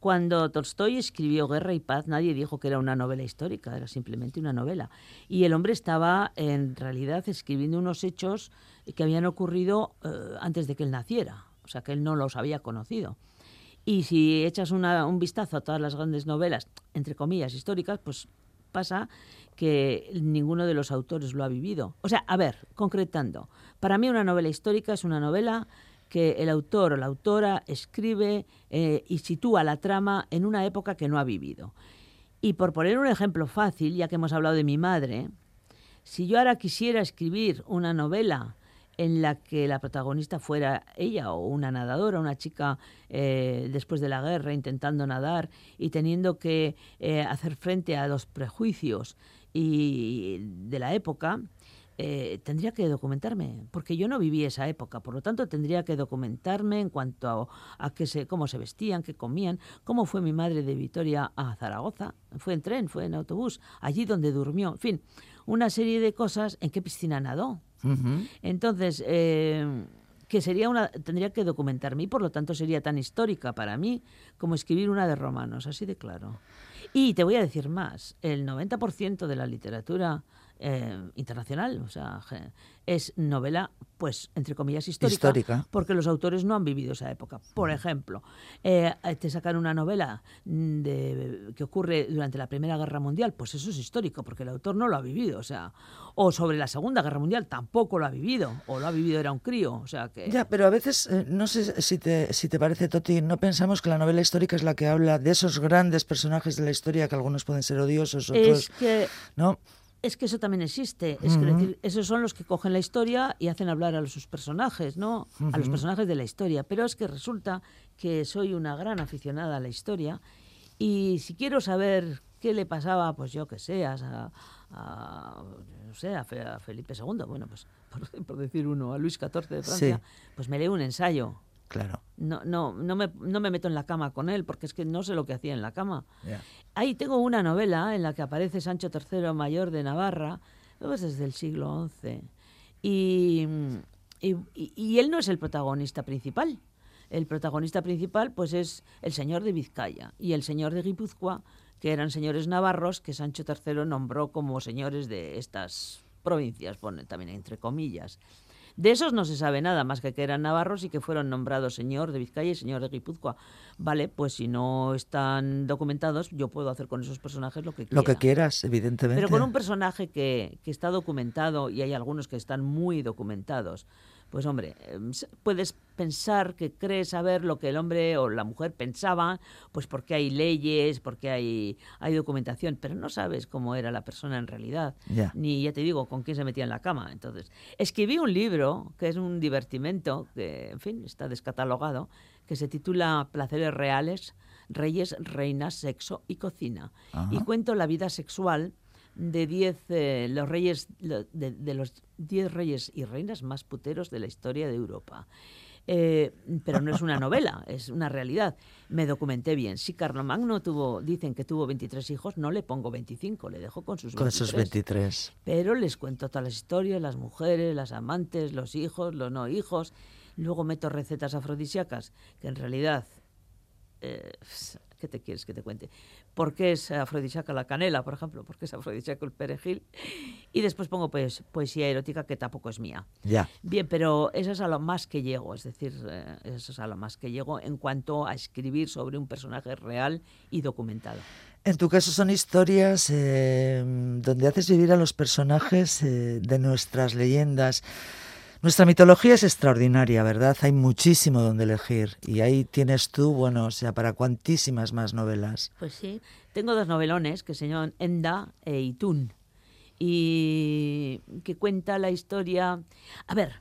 Cuando Tolstoy escribió Guerra y Paz, nadie dijo que era una novela histórica, era simplemente una novela. Y el hombre estaba, en realidad, escribiendo unos hechos que habían ocurrido eh, antes de que él naciera, o sea, que él no los había conocido. Y si echas un vistazo a todas las grandes novelas, entre comillas, históricas, pues pasa que ninguno de los autores lo ha vivido. O sea, a ver, concretando, para mí una novela histórica es una novela que el autor o la autora escribe eh, y sitúa la trama en una época que no ha vivido. Y por poner un ejemplo fácil, ya que hemos hablado de mi madre, si yo ahora quisiera escribir una novela en la que la protagonista fuera ella o una nadadora, una chica eh, después de la guerra intentando nadar y teniendo que eh, hacer frente a los prejuicios y de la época, eh, tendría que documentarme, porque yo no viví esa época, por lo tanto tendría que documentarme en cuanto a, a qué se, cómo se vestían, qué comían, cómo fue mi madre de Vitoria a Zaragoza, fue en tren, fue en autobús, allí donde durmió, en fin, una serie de cosas, en qué piscina nadó. Entonces, eh, que sería una, tendría que documentarme y por lo tanto sería tan histórica para mí como escribir una de romanos, así de claro. Y te voy a decir más, el 90% de la literatura eh, internacional, o sea, es novela, pues, entre comillas, histórica, Histórica. porque los autores no han vivido esa época. Por ejemplo, eh, te sacan una novela mm, de, que ocurre durante la Primera Guerra Mundial, pues eso es histórico, porque el autor no lo ha vivido, o sea, o sobre la Segunda Guerra Mundial tampoco lo ha vivido, o lo ha vivido era un crío, o sea que... Ya, pero a veces, eh, no sé si te, si te parece, Toti, no pensamos que la novela histórica es la que habla de esos grandes personajes de la historia, que algunos pueden ser odiosos, otros... Es que ¿No? Es que eso también existe. Es decir, esos son los que cogen la historia y hacen hablar a los- sus personajes, ¿no? A los personajes de la historia. Pero es que resulta que soy una gran aficionada a la historia y si quiero saber qué le pasaba, pues yo que sé, a, a- no sé, a, Fe- a Felipe II, bueno, pues por, por decir uno, a Luis XIV de Francia, Sí. pues me leo un ensayo. Claro. No, no, no, me, no me meto en la cama con él, porque es que no sé lo que hacía en la cama. Ahí tengo una novela en la que aparece Sancho III mayor de Navarra, pues desde el siglo XI. Y- y él no es el protagonista principal. El protagonista principal pues es el señor de Vizcaya y el señor de Guipúzcoa, que eran señores navarros que Sancho III nombró como señores de estas provincias, pone también entre comillas. De esos no se sabe nada más que que eran navarros y que fueron nombrados señor de Vizcaya y señor de Guipúzcoa. Vale, pues si no están documentados, yo puedo hacer con esos personajes lo que quiera. Lo que quieras, evidentemente. Pero con un personaje que, que está documentado, y hay algunos que están muy documentados, pues hombre, em, puedes pensar que crees saber lo que el hombre o la mujer pensaba, pues porque hay leyes, porque hay, hay documentación, pero no sabes cómo era la persona en realidad, ni ya te digo con quién se metía en la cama. Entonces, escribí un libro que es un divertimento, que en fin, está descatalogado, que se titula Placeres Reales, Reyes, Reinas, Sexo y Cocina. Y cuento la vida sexual de 10 eh, los reyes de, de los 10 reyes y reinas más puteros de la historia de Europa. Eh, pero no es una novela, es una realidad. Me documenté bien. Si Carlomagno tuvo, dicen que tuvo 23 hijos, no le pongo 25, le dejo con sus 23. Con esos 23. Pero les cuento todas las historias, las mujeres, las amantes, los hijos, los no hijos. Luego meto recetas afrodisíacas, que en realidad, eh, ¿qué te quieres que te cuente? ¿Por qué es afrodisíaca la canela, por ejemplo? ¿Por qué es afrodisíaco el perejil? Y después pongo pues, poesía erótica, que tampoco es mía. Ya. Bien, pero eso es a lo más que llego, es decir, eh, eso es a lo más que llego en cuanto a escribir sobre un personaje real y documentado. En tu caso son historias eh, donde haces vivir a los personajes eh, de nuestras leyendas. Nuestra mitología es extraordinaria, ¿verdad? Hay muchísimo donde elegir. Y ahí tienes tú, bueno, o sea, para cuantísimas más novelas. Pues sí, tengo dos novelones que se llaman Enda e Itún y que cuenta la historia... A ver,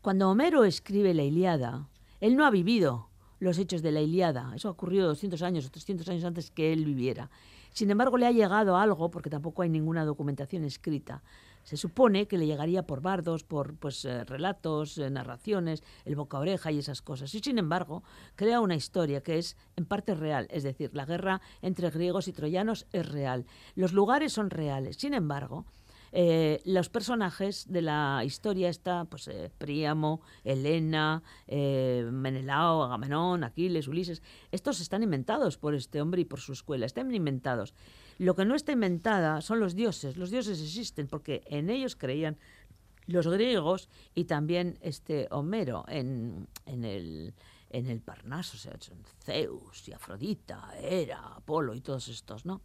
cuando Homero escribe la Iliada, él no ha vivido los hechos de la Iliada. Eso ha ocurrido 200 años o 300 años antes que él viviera. Sin embargo, le ha llegado algo, porque tampoco hay ninguna documentación escrita. Se supone que le llegaría por bardos, por pues, eh, relatos, eh, narraciones, el boca oreja y esas cosas. Y sin embargo, crea una historia que es en parte real, es decir, la guerra entre griegos y troyanos es real. Los lugares son reales. Sin embargo, eh, los personajes de la historia está pues Príamo, Helena, Menelao, Agamenón, Aquiles, Ulises. Estos están inventados por este hombre y por su escuela. Están inventados. Lo que no está inventada son los dioses. Los dioses existen porque en ellos creían los griegos y también este Homero en, en el en el Parnaso, o sea, son Zeus y Afrodita, Hera, Apolo y todos estos, ¿no?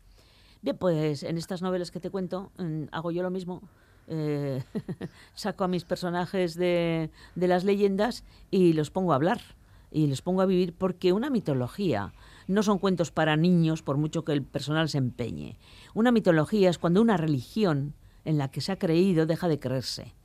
Bien, pues en estas novelas que te cuento hago yo lo mismo. Eh, saco a mis personajes de, de las leyendas y los pongo a hablar y los pongo a vivir porque una mitología no son cuentos para niños por mucho que el personal se empeñe. Una mitología es cuando una religión en la que se ha creído deja de creerse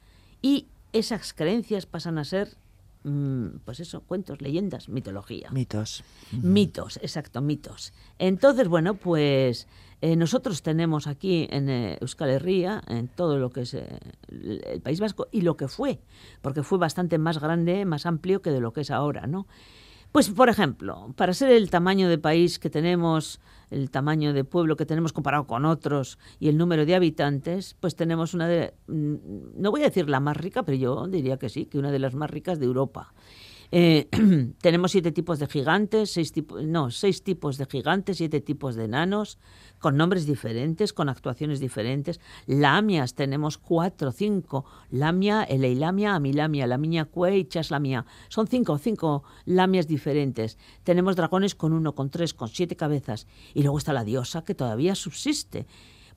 y esas creencias pasan a ser, mm, pues eso, cuentos, leyendas, mitología. Mitos. Mitos, exacto, mitos. Entonces, bueno, pues eh, nosotros tenemos aquí en eh, Euskal Herria, en todo lo que es eh, el, el País Vasco, y lo que fue, porque fue bastante más grande, más amplio que de lo que es ahora, ¿no? Pues, por ejemplo, para ser el tamaño de país que tenemos, el tamaño de pueblo que tenemos comparado con otros y el número de habitantes, pues tenemos una de, mm, no voy a decir la más rica, pero yo diría que sí, que una de las más ricas de Europa. Eh, tenemos siete tipos de gigantes, seis tipos, no, seis tipos de gigantes, siete tipos de enanos, con nombres diferentes, con actuaciones diferentes. Lamias, tenemos cuatro, cinco. Lamia, Eleilamia, Amilamia, Lamiña Cue y Chaslamia. Son cinco, cinco lamias diferentes. Tenemos dragones con uno, con tres, con siete cabezas. Y luego está la diosa que todavía subsiste.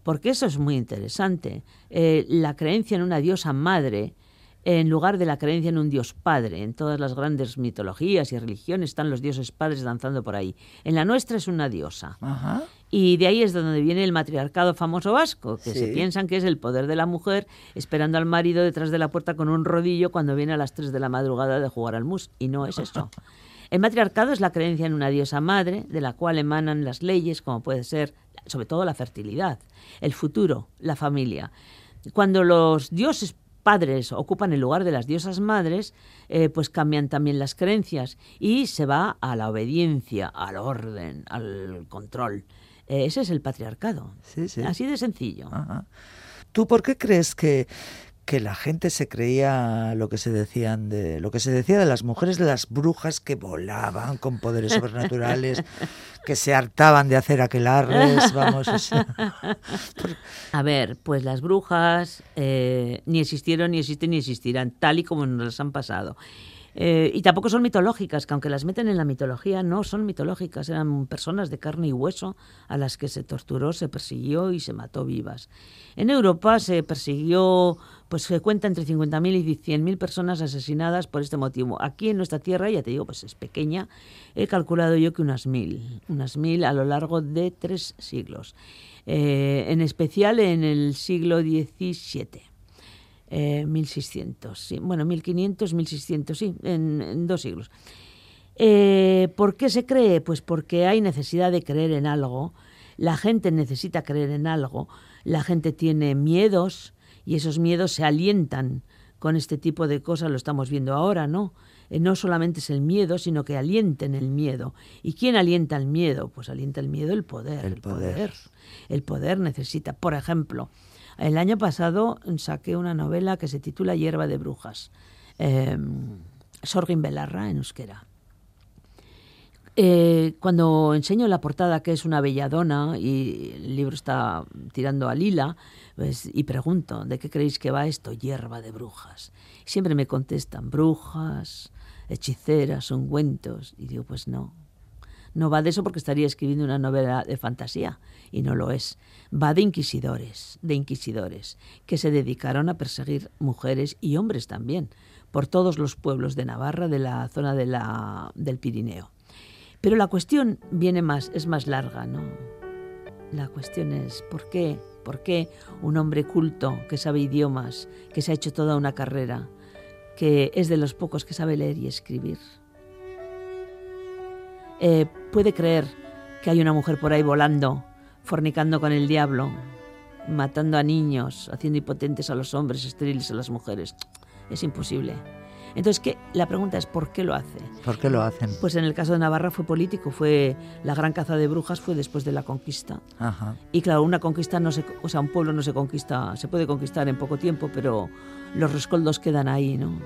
Porque eso es muy interesante. Eh, la creencia en una diosa madre en lugar de la creencia en un dios padre. En todas las grandes mitologías y religiones están los dioses padres danzando por ahí. En la nuestra es una diosa. Ajá. Y de ahí es de donde viene el matriarcado famoso vasco, que se piensan que es el poder de la mujer esperando al marido detrás de la puerta con un rodillo cuando viene a las 3 de la madrugada de jugar al mus. Y no es eso. El matriarcado es la creencia en una diosa madre, de la cual emanan las leyes, como puede ser, sobre todo la fertilidad, el futuro, la familia. Cuando los dioses padres ocupan el lugar de las diosas madres, eh, pues cambian también las creencias y se va a la obediencia, al orden, al control. Eh, ese es el patriarcado. Sí, sí. Así de sencillo. Ajá. ¿Tú por qué crees que, que la gente se creía lo que se decían de lo que se decía de las mujeres de las brujas que volaban con poderes sobrenaturales, que se hartaban de hacer aquelarres, vamos, A ver, pues las brujas eh, ni existieron, ni existen, ni existirán, tal y como nos las han pasado. Eh, y tampoco son mitológicas, que aunque las meten en la mitología, no son mitológicas, eran personas de carne y hueso a las que se torturó, se persiguió y se mató vivas. En Europa se persiguió, pues se cuenta entre 50.000 y 100.000 personas asesinadas por este motivo. Aquí en nuestra tierra, ya te digo, pues es pequeña, he calculado yo que unas mil, unas mil a lo largo de tres siglos. Eh, en especial en el siglo XVII. Eh, 1600, sí. bueno, 1500, 1600, sí, en, en dos siglos. Eh, ¿Por qué se cree? Pues porque hay necesidad de creer en algo, la gente necesita creer en algo, la gente tiene miedos y esos miedos se alientan con este tipo de cosas, lo estamos viendo ahora, ¿no? Eh, no solamente es el miedo, sino que alienten el miedo. ¿Y quién alienta el miedo? Pues alienta el miedo el poder. El poder. El poder necesita, por ejemplo, el año pasado saqué una novela que se titula Hierba de Brujas, eh, Sorgin Belarra en euskera. Eh, cuando enseño la portada, que es una belladona, y el libro está tirando a lila, pues, y pregunto, ¿de qué creéis que va esto? Hierba de brujas. Siempre me contestan, brujas, hechiceras, ungüentos. Y digo, pues no. No va de eso porque estaría escribiendo una novela de fantasía, y no lo es. Va de inquisidores, de inquisidores, que se dedicaron a perseguir mujeres y hombres también, por todos los pueblos de Navarra, de la zona del Pirineo. Pero la cuestión viene más, es más larga, ¿no? La cuestión es ¿por qué? ¿Por qué un hombre culto que sabe idiomas, que se ha hecho toda una carrera, que es de los pocos que sabe leer y escribir, eh, puede creer que hay una mujer por ahí volando, fornicando con el diablo, matando a niños, haciendo impotentes a los hombres, estériles a las mujeres? Es imposible. Entonces, ¿qué? la pregunta es ¿por qué lo hace? ¿Por qué lo hacen? Pues en el caso de Navarra fue político, fue la gran caza de brujas fue después de la conquista. Ajá. Y claro, una conquista no se, o sea, un pueblo no se conquista, se puede conquistar en poco tiempo, pero los rescoldos quedan ahí, ¿no?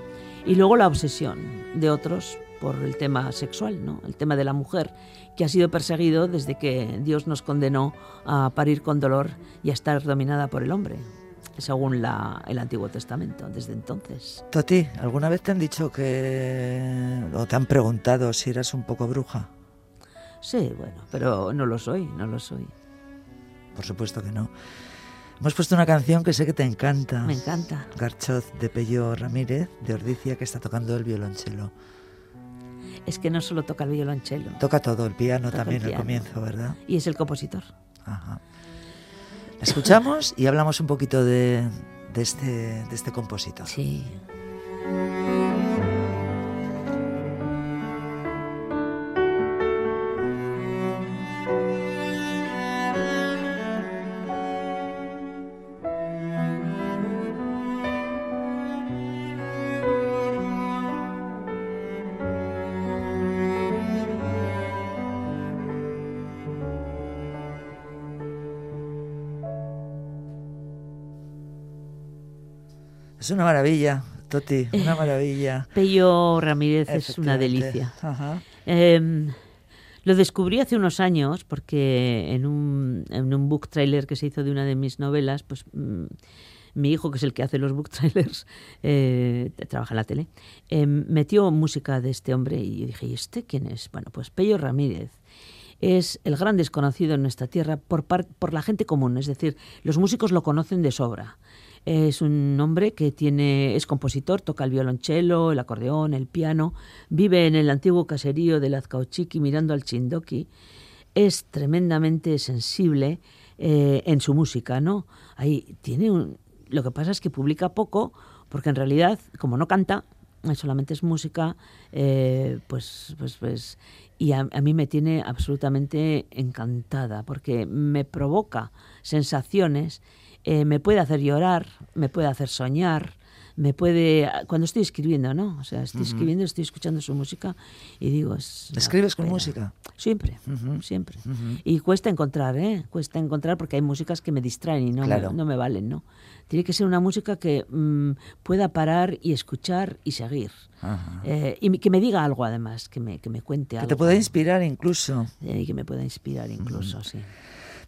Y luego la obsesión de otros por el tema sexual, ¿no? El tema de la mujer, que ha sido perseguido desde que Dios nos condenó a parir con dolor y a estar dominada por el hombre, según la, el Antiguo Testamento, desde entonces. Toti, ¿alguna vez te han dicho que... o te han preguntado si eras un poco bruja? Sí, bueno, pero no lo soy, no lo soy. Por supuesto que no. Hemos puesto una canción que sé que te encanta. Me encanta. Garchoz de Pello Ramírez, de Ordicia, que está tocando el violonchelo. Es que no solo toca el violonchelo, Toca todo, el piano Toca el también al comienzo, ¿verdad? y es el compositor. Ajá. Escuchamos y hablamos un poquito de, de este, de este compositor. Sí. Es una maravilla, Toti, una maravilla. Pello Ramírez es una delicia. Ajá. Eh, lo descubrí hace unos años porque en un, en un book trailer que se hizo de una de mis novelas, pues mm, mi hijo, que es el que hace los book trailers, eh, trabaja en la tele, eh, metió música de este hombre y yo dije, ¿y este quién es? Bueno, pues Pello Ramírez es el gran desconocido en nuestra tierra por, par- por la gente común, es decir, los músicos lo conocen de sobra. Es un hombre que tiene, es compositor, toca el violonchelo, el acordeón, el piano, vive en el antiguo caserío de Lazcauchiqui mirando al Chindoki. Es tremendamente sensible eh, en su música, ¿no? Ahí tiene un, lo que pasa es que publica poco, porque en realidad, como no canta, solamente es música, eh, pues, pues, pues, y a mí me tiene absolutamente encantada porque me provoca sensaciones, eh, me puede hacer llorar, me puede hacer soñar, me puede cuando estoy escribiendo, ¿no? O sea, estoy escribiendo, estoy escuchando su música y digo, es ¿Escribes con música? Siempre, siempre. Y cuesta encontrar, ¿eh? Cuesta encontrar porque hay músicas que me distraen y no, Claro. me, no me valen, ¿no? Tiene que ser una música que mm, pueda parar y escuchar y seguir. Eh, y que me diga algo además, que me, que me cuente Que algo. te pueda inspirar incluso. Eh, y que me pueda inspirar incluso, sí.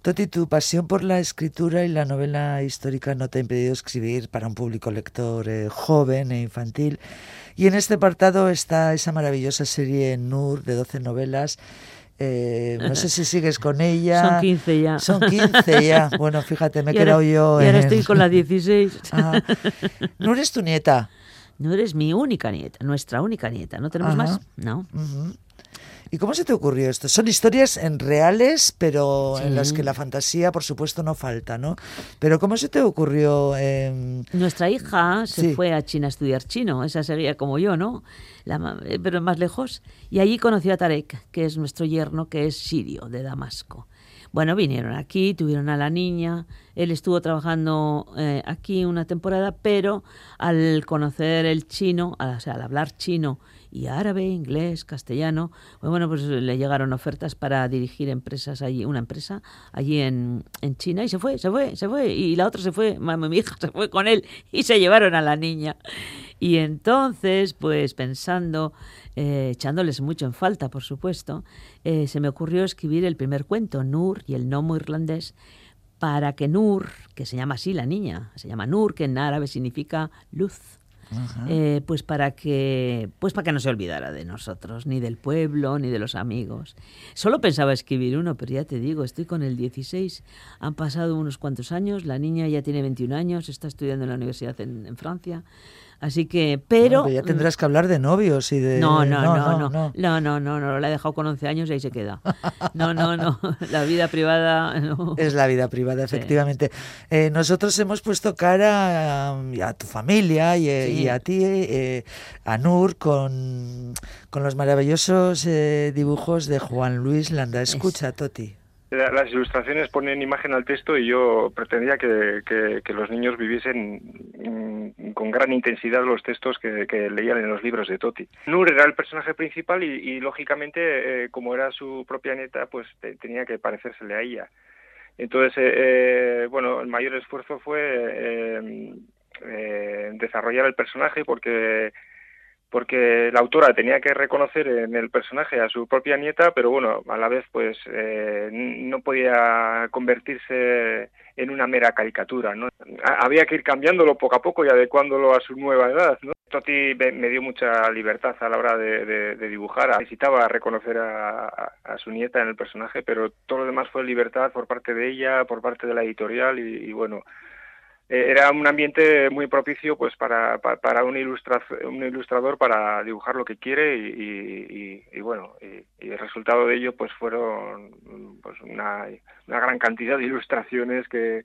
Toti, tu pasión por la escritura y la novela histórica no te ha impedido escribir para un público lector eh, joven e infantil. Y en este apartado está esa maravillosa serie Nur de 12 novelas. Eh, no sé si sigues con ella. Son 15 ya. Son 15 ya. Bueno, fíjate, me he quedado yo Y ahora estoy con la 16. Ah, Nur es tu nieta. No eres mi única nieta, nuestra única nieta. ¿No tenemos Ajá. más? No. Ujú. ¿Y cómo se te ocurrió esto? Son historias en reales, pero en las que la fantasía, por supuesto, no falta, ¿no? Pero ¿cómo se te ocurrió? em, Nuestra hija se Sí. fue a China a estudiar chino, esa seguía como yo, ¿no? La eh, pero más lejos. Y allí conoció a Tarek, que es nuestro yerno, que es sirio, de Damasco. Bueno, vinieron aquí, tuvieron a la niña, él estuvo trabajando eh, aquí una temporada, pero al conocer el chino, al- o sea, al hablar chino y árabe, inglés, castellano, pues bueno, pues le llegaron ofertas para dirigir empresas allí, una empresa allí en, en China y se fue, se fue, se fue. Y la otra se fue, ma- mi hija se fue con él y se llevaron a la niña. Y entonces, pues pensando, eh, echándoles mucho en falta, por supuesto, eh, se me ocurrió escribir el primer cuento, Nur y el gnomo irlandés, para que Nur, que se llama así la niña, se llama Nur, que en árabe significa luz, eh, pues para que pues para que no se olvidara de nosotros, ni del pueblo, ni de los amigos. Solo pensaba escribir uno, pero ya te digo, estoy con el 16, han pasado unos cuantos años, la niña ya tiene 21 años, está estudiando en la universidad en, en Francia, así que, pero... ya tendrás que hablar de novios y de... No, no, no, no, no. no, no, no, no, la he dejado con 11 años y ahí se queda. No, no, no, la vida privada, no. Es la vida privada, Sí. efectivamente. Eh, nosotros hemos puesto cara a, a tu familia y, eh, Sí. y a ti, eh, a Nur, con, con los maravillosos eh, dibujos de Juan Luis Landa. Escucha, Toti. La- Las ilustraciones ponen imagen al texto y yo pretendía que, que- los niños viviesen mm, con gran intensidad los textos que, que leían en los libros de Toti. Nur era el personaje principal y, lógicamente, eh, como era su propia nieta, pues te- tenía que parecérsele a ella. Entonces, eh, eh, bueno, el mayor esfuerzo fue eh, eh, desarrollar el personaje porque porque la autora tenía que reconocer en el personaje a su propia nieta, pero bueno, a la vez pues eh, no podía convertirse en una mera caricatura, ¿no? Ha- Había que ir cambiándolo poco a poco y adecuándolo a su nueva edad, ¿no? Toti me, dio mucha libertad a la hora de, de- de dibujar. Necesitaba reconocer a, su nieta en el personaje, pero todo lo demás fue libertad por parte de ella, por parte de la editorial y, bueno, era un ambiente muy propicio pues para, pa- para un, ilustra- un ilustrador para dibujar lo que quiere y, y- bueno y, el resultado de ello pues fueron pues una, una gran cantidad de ilustraciones que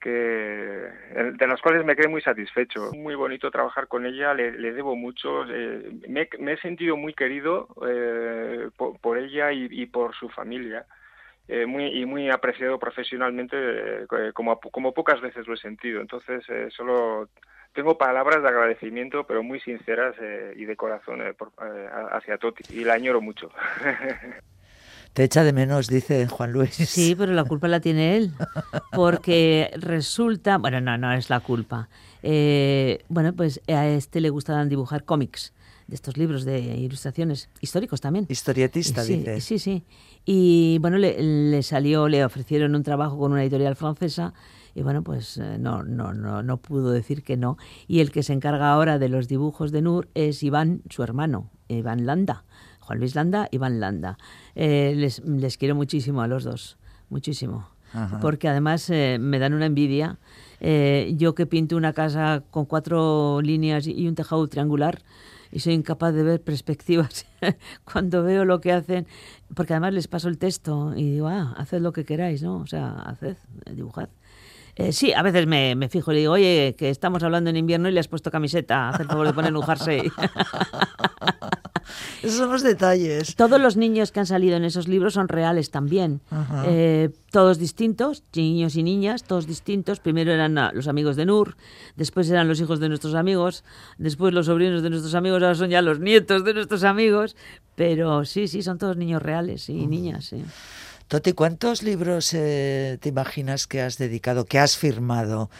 que de las cuales me quedé muy satisfecho. Muy bonito trabajar con ella le, le debo mucho eh, me, me he sentido muy querido eh, por, por ella y por su familia eh, muy y muy apreciado profesionalmente eh, como como pocas veces lo he sentido entonces eh, solo tengo palabras de agradecimiento pero muy sinceras eh, y de corazón eh, por, eh, hacia Toti y la añoro mucho Te echa de menos, dice Juan Luis. Sí, pero la culpa la tiene él. Porque resulta. Bueno, no, no es la culpa. Eh, bueno, pues a este le gustaban dibujar cómics, de estos libros de ilustraciones históricos también. Historietista, sí, dice. Sí, sí. Y bueno, le, le salió, le ofrecieron un trabajo con una editorial francesa. Y bueno, pues eh, no, no, no, no pudo decir que no. Y el que se encarga ahora de los dibujos de Nur es Iván, su hermano, Iván Landa. Juan Luis Landa, Iván Landa. Eh, les, les quiero muchísimo a los dos, muchísimo. Ajá. Porque además eh, me dan una envidia. Eh, yo que pinto una casa con cuatro líneas y un tejado triangular y soy incapaz de ver perspectivas cuando veo lo que hacen, porque además les paso el texto y digo, ah, haced lo que queráis, ¿no? O sea, haced, dibujad. Eh, sí, a veces me, me fijo y le digo, oye, que estamos hablando en invierno y le has puesto camiseta, haz el favor de poner un jersey. Esos son los detalles. Todos los niños que han salido en esos libros son reales también. Eh, todos distintos, niños y niñas, todos distintos. Primero eran ah, los amigos de Nur, después eran los hijos de nuestros amigos, después los sobrinos de nuestros amigos, ahora son ya los nietos de nuestros amigos. Pero sí, sí, son todos niños reales y niñas, sí. Toti, ¿cuántos libros eh, te imaginas que has dedicado, que has firmado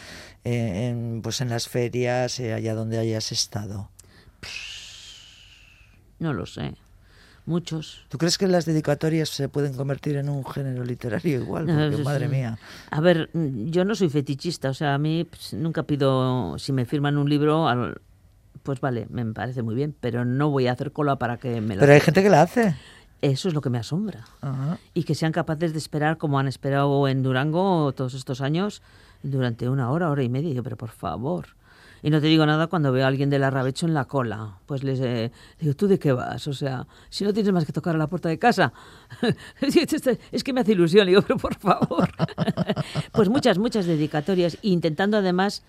eh, en, pues en las ferias, eh, allá donde hayas estado? No lo sé. Muchos. ¿Tú crees que las dedicatorias se pueden convertir en un género literario igual? Porque, madre mía. A ver, mm, yo no soy fetichista, o sea, a mí pues, nunca pido, si me firman un libro, al- pues vale, me parece muy bien, pero no voy a hacer cola para que me lo... Pero hay gente que la hace. Eso es lo que me asombra. Ajá. Y que sean capaces de esperar como han esperado en Durango todos estos años durante una hora, hora y media. Y yo, pero por favor. Y no te digo nada cuando veo a alguien del arrabecho en la cola. Pues les eh, digo, ¿tú de qué vas? O sea, si no tienes más que tocar a la puerta de casa. es que me hace ilusión. Y digo, pero por favor. pues muchas, muchas dedicatorias. Intentando además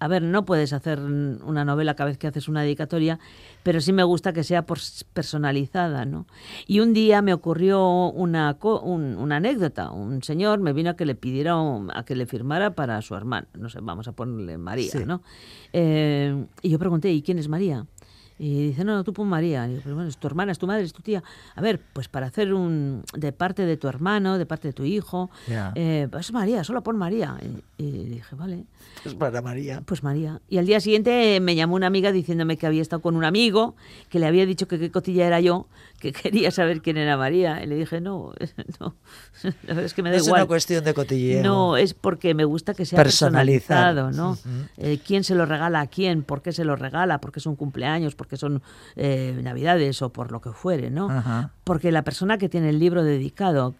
a ver, no puedes hacer una novela cada vez que haces una dedicatoria, pero sí me gusta que sea personalizada, ¿no? Y un día me ocurrió una, un- una anécdota. Un señor me vino a que le pidiera, a que le firmara para su hermana. No sé, vamos a ponerle María, Sí. ¿no? Eh, y yo pregunté, ¿y quién es María? Y dice, no, no, tú pon María. Y digo, pero bueno, es tu hermana, es tu madre, es tu tía. A ver, pues para hacer un... de parte de tu hermano, de parte de tu hijo. Ya. eh, pues María, solo pon María. Y, y dije, vale. Es para María. Pues María. Y al día siguiente me llamó una amiga diciéndome que había estado con un amigo, que le había dicho que qué cotilla era yo, que quería saber quién era María. Y le dije, no, no, la verdad es que me No da es igual. una cuestión de cotilleo. No, es porque me gusta que sea personalizado, ¿no? Eh, ¿Quién se lo regala a quién? ¿Por qué se lo regala? ¿Por qué son cumpleaños? ¿Por qué son eh, navidades? O por lo que fuere, ¿no? Ajá. Porque la persona que tiene el libro dedicado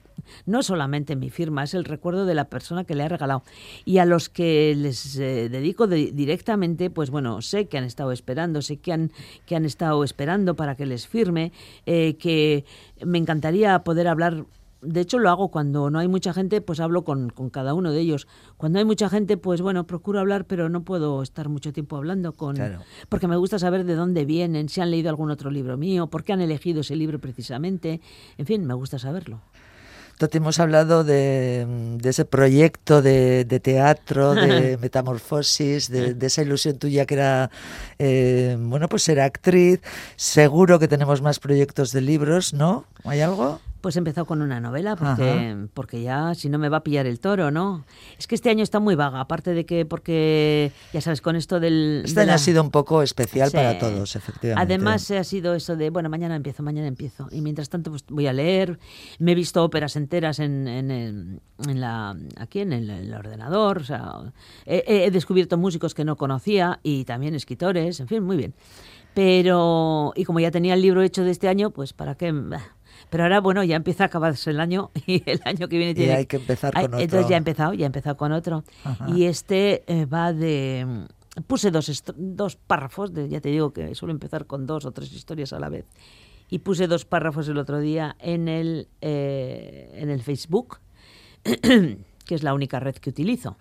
no solamente mi firma, es el recuerdo de la persona que le ha regalado. Y a los que les eh, dedico de- directamente, pues bueno, sé que han estado esperando, sé que han, que han estado esperando para que les firme, eh, que me encantaría poder hablar. De hecho, lo hago cuando no hay mucha gente, pues hablo con, con cada uno de ellos. Cuando hay mucha gente, pues bueno, procuro hablar, pero no puedo estar mucho tiempo hablando con... Claro. Porque me gusta saber de dónde vienen, si han leído algún otro libro mío, por qué han elegido ese libro precisamente. En fin, me gusta saberlo. Toti, hemos hablado de, de ese proyecto de, de teatro, de metamorfosis, de, de esa ilusión tuya que era, eh, bueno, pues ser actriz. Seguro que tenemos más proyectos de libros, ¿no? ¿Hay algo? Pues he empezado con una novela, porque, porque ya si no me va a pillar el toro, ¿no? Es que este año está muy vaga, aparte de que, porque, ya sabes, con esto del... Este de año la- ha sido un poco especial Sí. para todos, efectivamente. Además ha sido eso de, bueno, mañana empiezo, mañana empiezo. Y mientras tanto pues voy a leer. Me he visto óperas enteras en, en, en la, aquí en el, el ordenador. O sea, he, he descubierto músicos que no conocía y también escritores, en fin, muy bien. Pero, y como ya tenía el libro hecho de este año, pues para qué... Bah. Pero ahora, bueno, ya empieza a acabarse el año y el año que viene Y tiene... hay que empezar con otro. Entonces ya he empezado, ya he empezado con otro. Ajá. Y este eh, va de... Puse dos, dos párrafos, de- ya te digo que suelo empezar con dos o tres historias a la vez. Y puse dos párrafos el otro día en el, eh, en el Facebook, que es la única red que utilizo.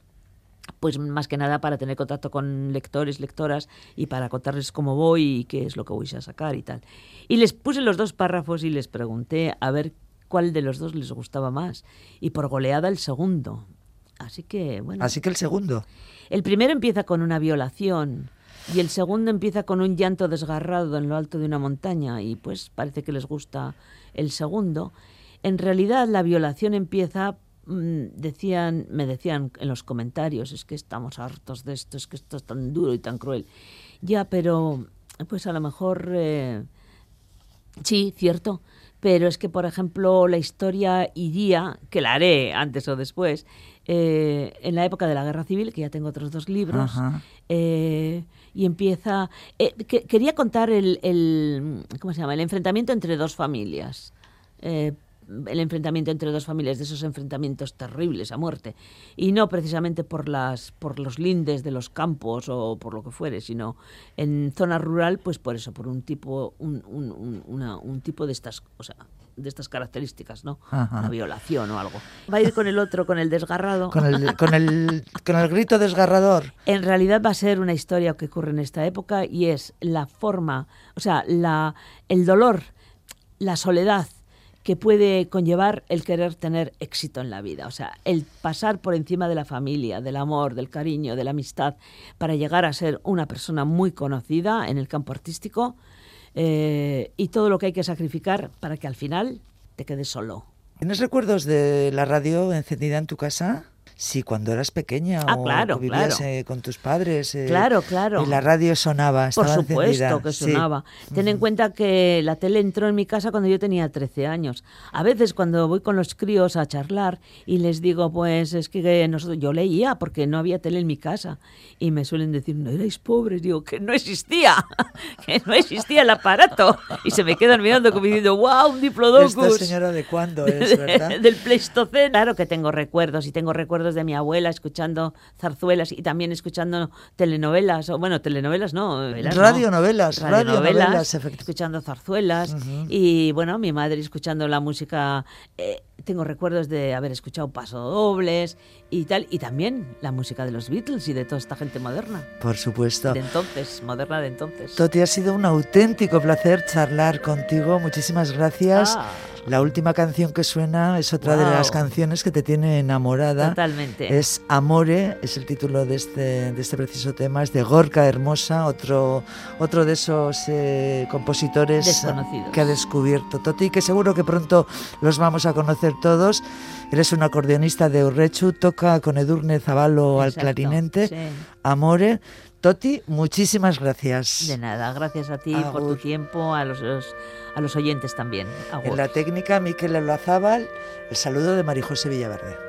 Pues más que nada para tener contacto con lectores, lectoras y para contarles cómo voy y qué es lo que voy a sacar y tal. Y les puse los dos párrafos y les pregunté a ver cuál de los dos les gustaba más. Y por goleada el segundo. Así que, bueno. Así que el segundo. El primero empieza con una violación y el segundo empieza con un llanto desgarrado en lo alto de una montaña y pues parece que les gusta el segundo. En realidad la violación empieza decían me decían en los comentarios es que estamos hartos de esto es que esto es tan duro y tan cruel ya pero pues a lo mejor eh, Sí, cierto. Pero es que, por ejemplo, la historia iría, que la haré antes o después, eh, en la época de la Guerra Civil, que ya tengo otros dos libros, eh, y empieza... que- quería contar el, el- ¿Cómo se llama? El enfrentamiento entre dos familias. El enfrentamiento entre dos familias, de esos enfrentamientos terribles a muerte. Y no precisamente por, las, por los lindes de los campos o por lo que fuere, sino en zona rural, pues por eso, por un tipo, un, un- un- una- un tipo de estas, o sea, de estas características, ¿no? Ajá. Una violación o algo. Va a ir con el otro, con el desgarrado. Con el, con el, con el grito desgarrador. En realidad va a ser una historia que ocurre en esta época y es la forma, o sea, la, el dolor, la soledad que puede conllevar el querer tener éxito en la vida. O sea, el pasar por encima de la familia, del amor, del cariño, de la amistad, para llegar a ser una persona muy conocida en el campo artístico eh, y todo lo que hay que sacrificar para que al final te quedes solo. ¿Tienes recuerdos de la radio encendida en tu casa? Sí, cuando eras pequeña Ah, o claro, vivías claro. eh, con tus padres. eh, Claro, claro. Y la radio sonaba, Por estaba supuesto encendida. que Sí. sonaba. Ten en cuenta que la tele entró en mi casa cuando yo tenía 13 años. A veces cuando voy con los críos a charlar y les digo, pues es que nosotros, yo leía porque no había tele en mi casa. Y me suelen decir, no erais pobres. Digo, que no existía, que no existía el aparato. Y se me quedan mirando como diciendo, wow, un diplodocus. ¿Esta señora de cuándo es, verdad? del Pleistoceno. Claro que tengo recuerdos y tengo recuerdos de mi abuela escuchando zarzuelas y también escuchando telenovelas, o bueno, telenovelas no, novelas, ¿no? Radionovelas, radionovelas, escuchando zarzuelas y bueno, mi madre escuchando la música, eh, tengo recuerdos de haber escuchado pasodobles y tal, y también la música de los Beatles y de toda esta gente moderna, Por supuesto. de entonces, moderna de entonces. Toti, ha sido un auténtico placer charlar contigo. Muchísimas gracias. Ah. La última canción que suena es otra de las canciones que te tiene enamorada. Totalmente. Es Amore, es el título de este, de este preciso tema, es de Gorka Hermosa, otro, otro de esos eh, compositores Desconocidos. que ha descubierto Toti, que seguro que pronto los vamos a conocer todos. Eres un acordeonista de Urrechu, toca con Edurne Zavalo al Exacto, clarinete. sí. Amore. Toti, muchísimas gracias. De nada, gracias a ti por tu tiempo, a los, los- a los oyentes también. Agur. En la técnica, Miquel Olazábal, el saludo de María José Villaverde.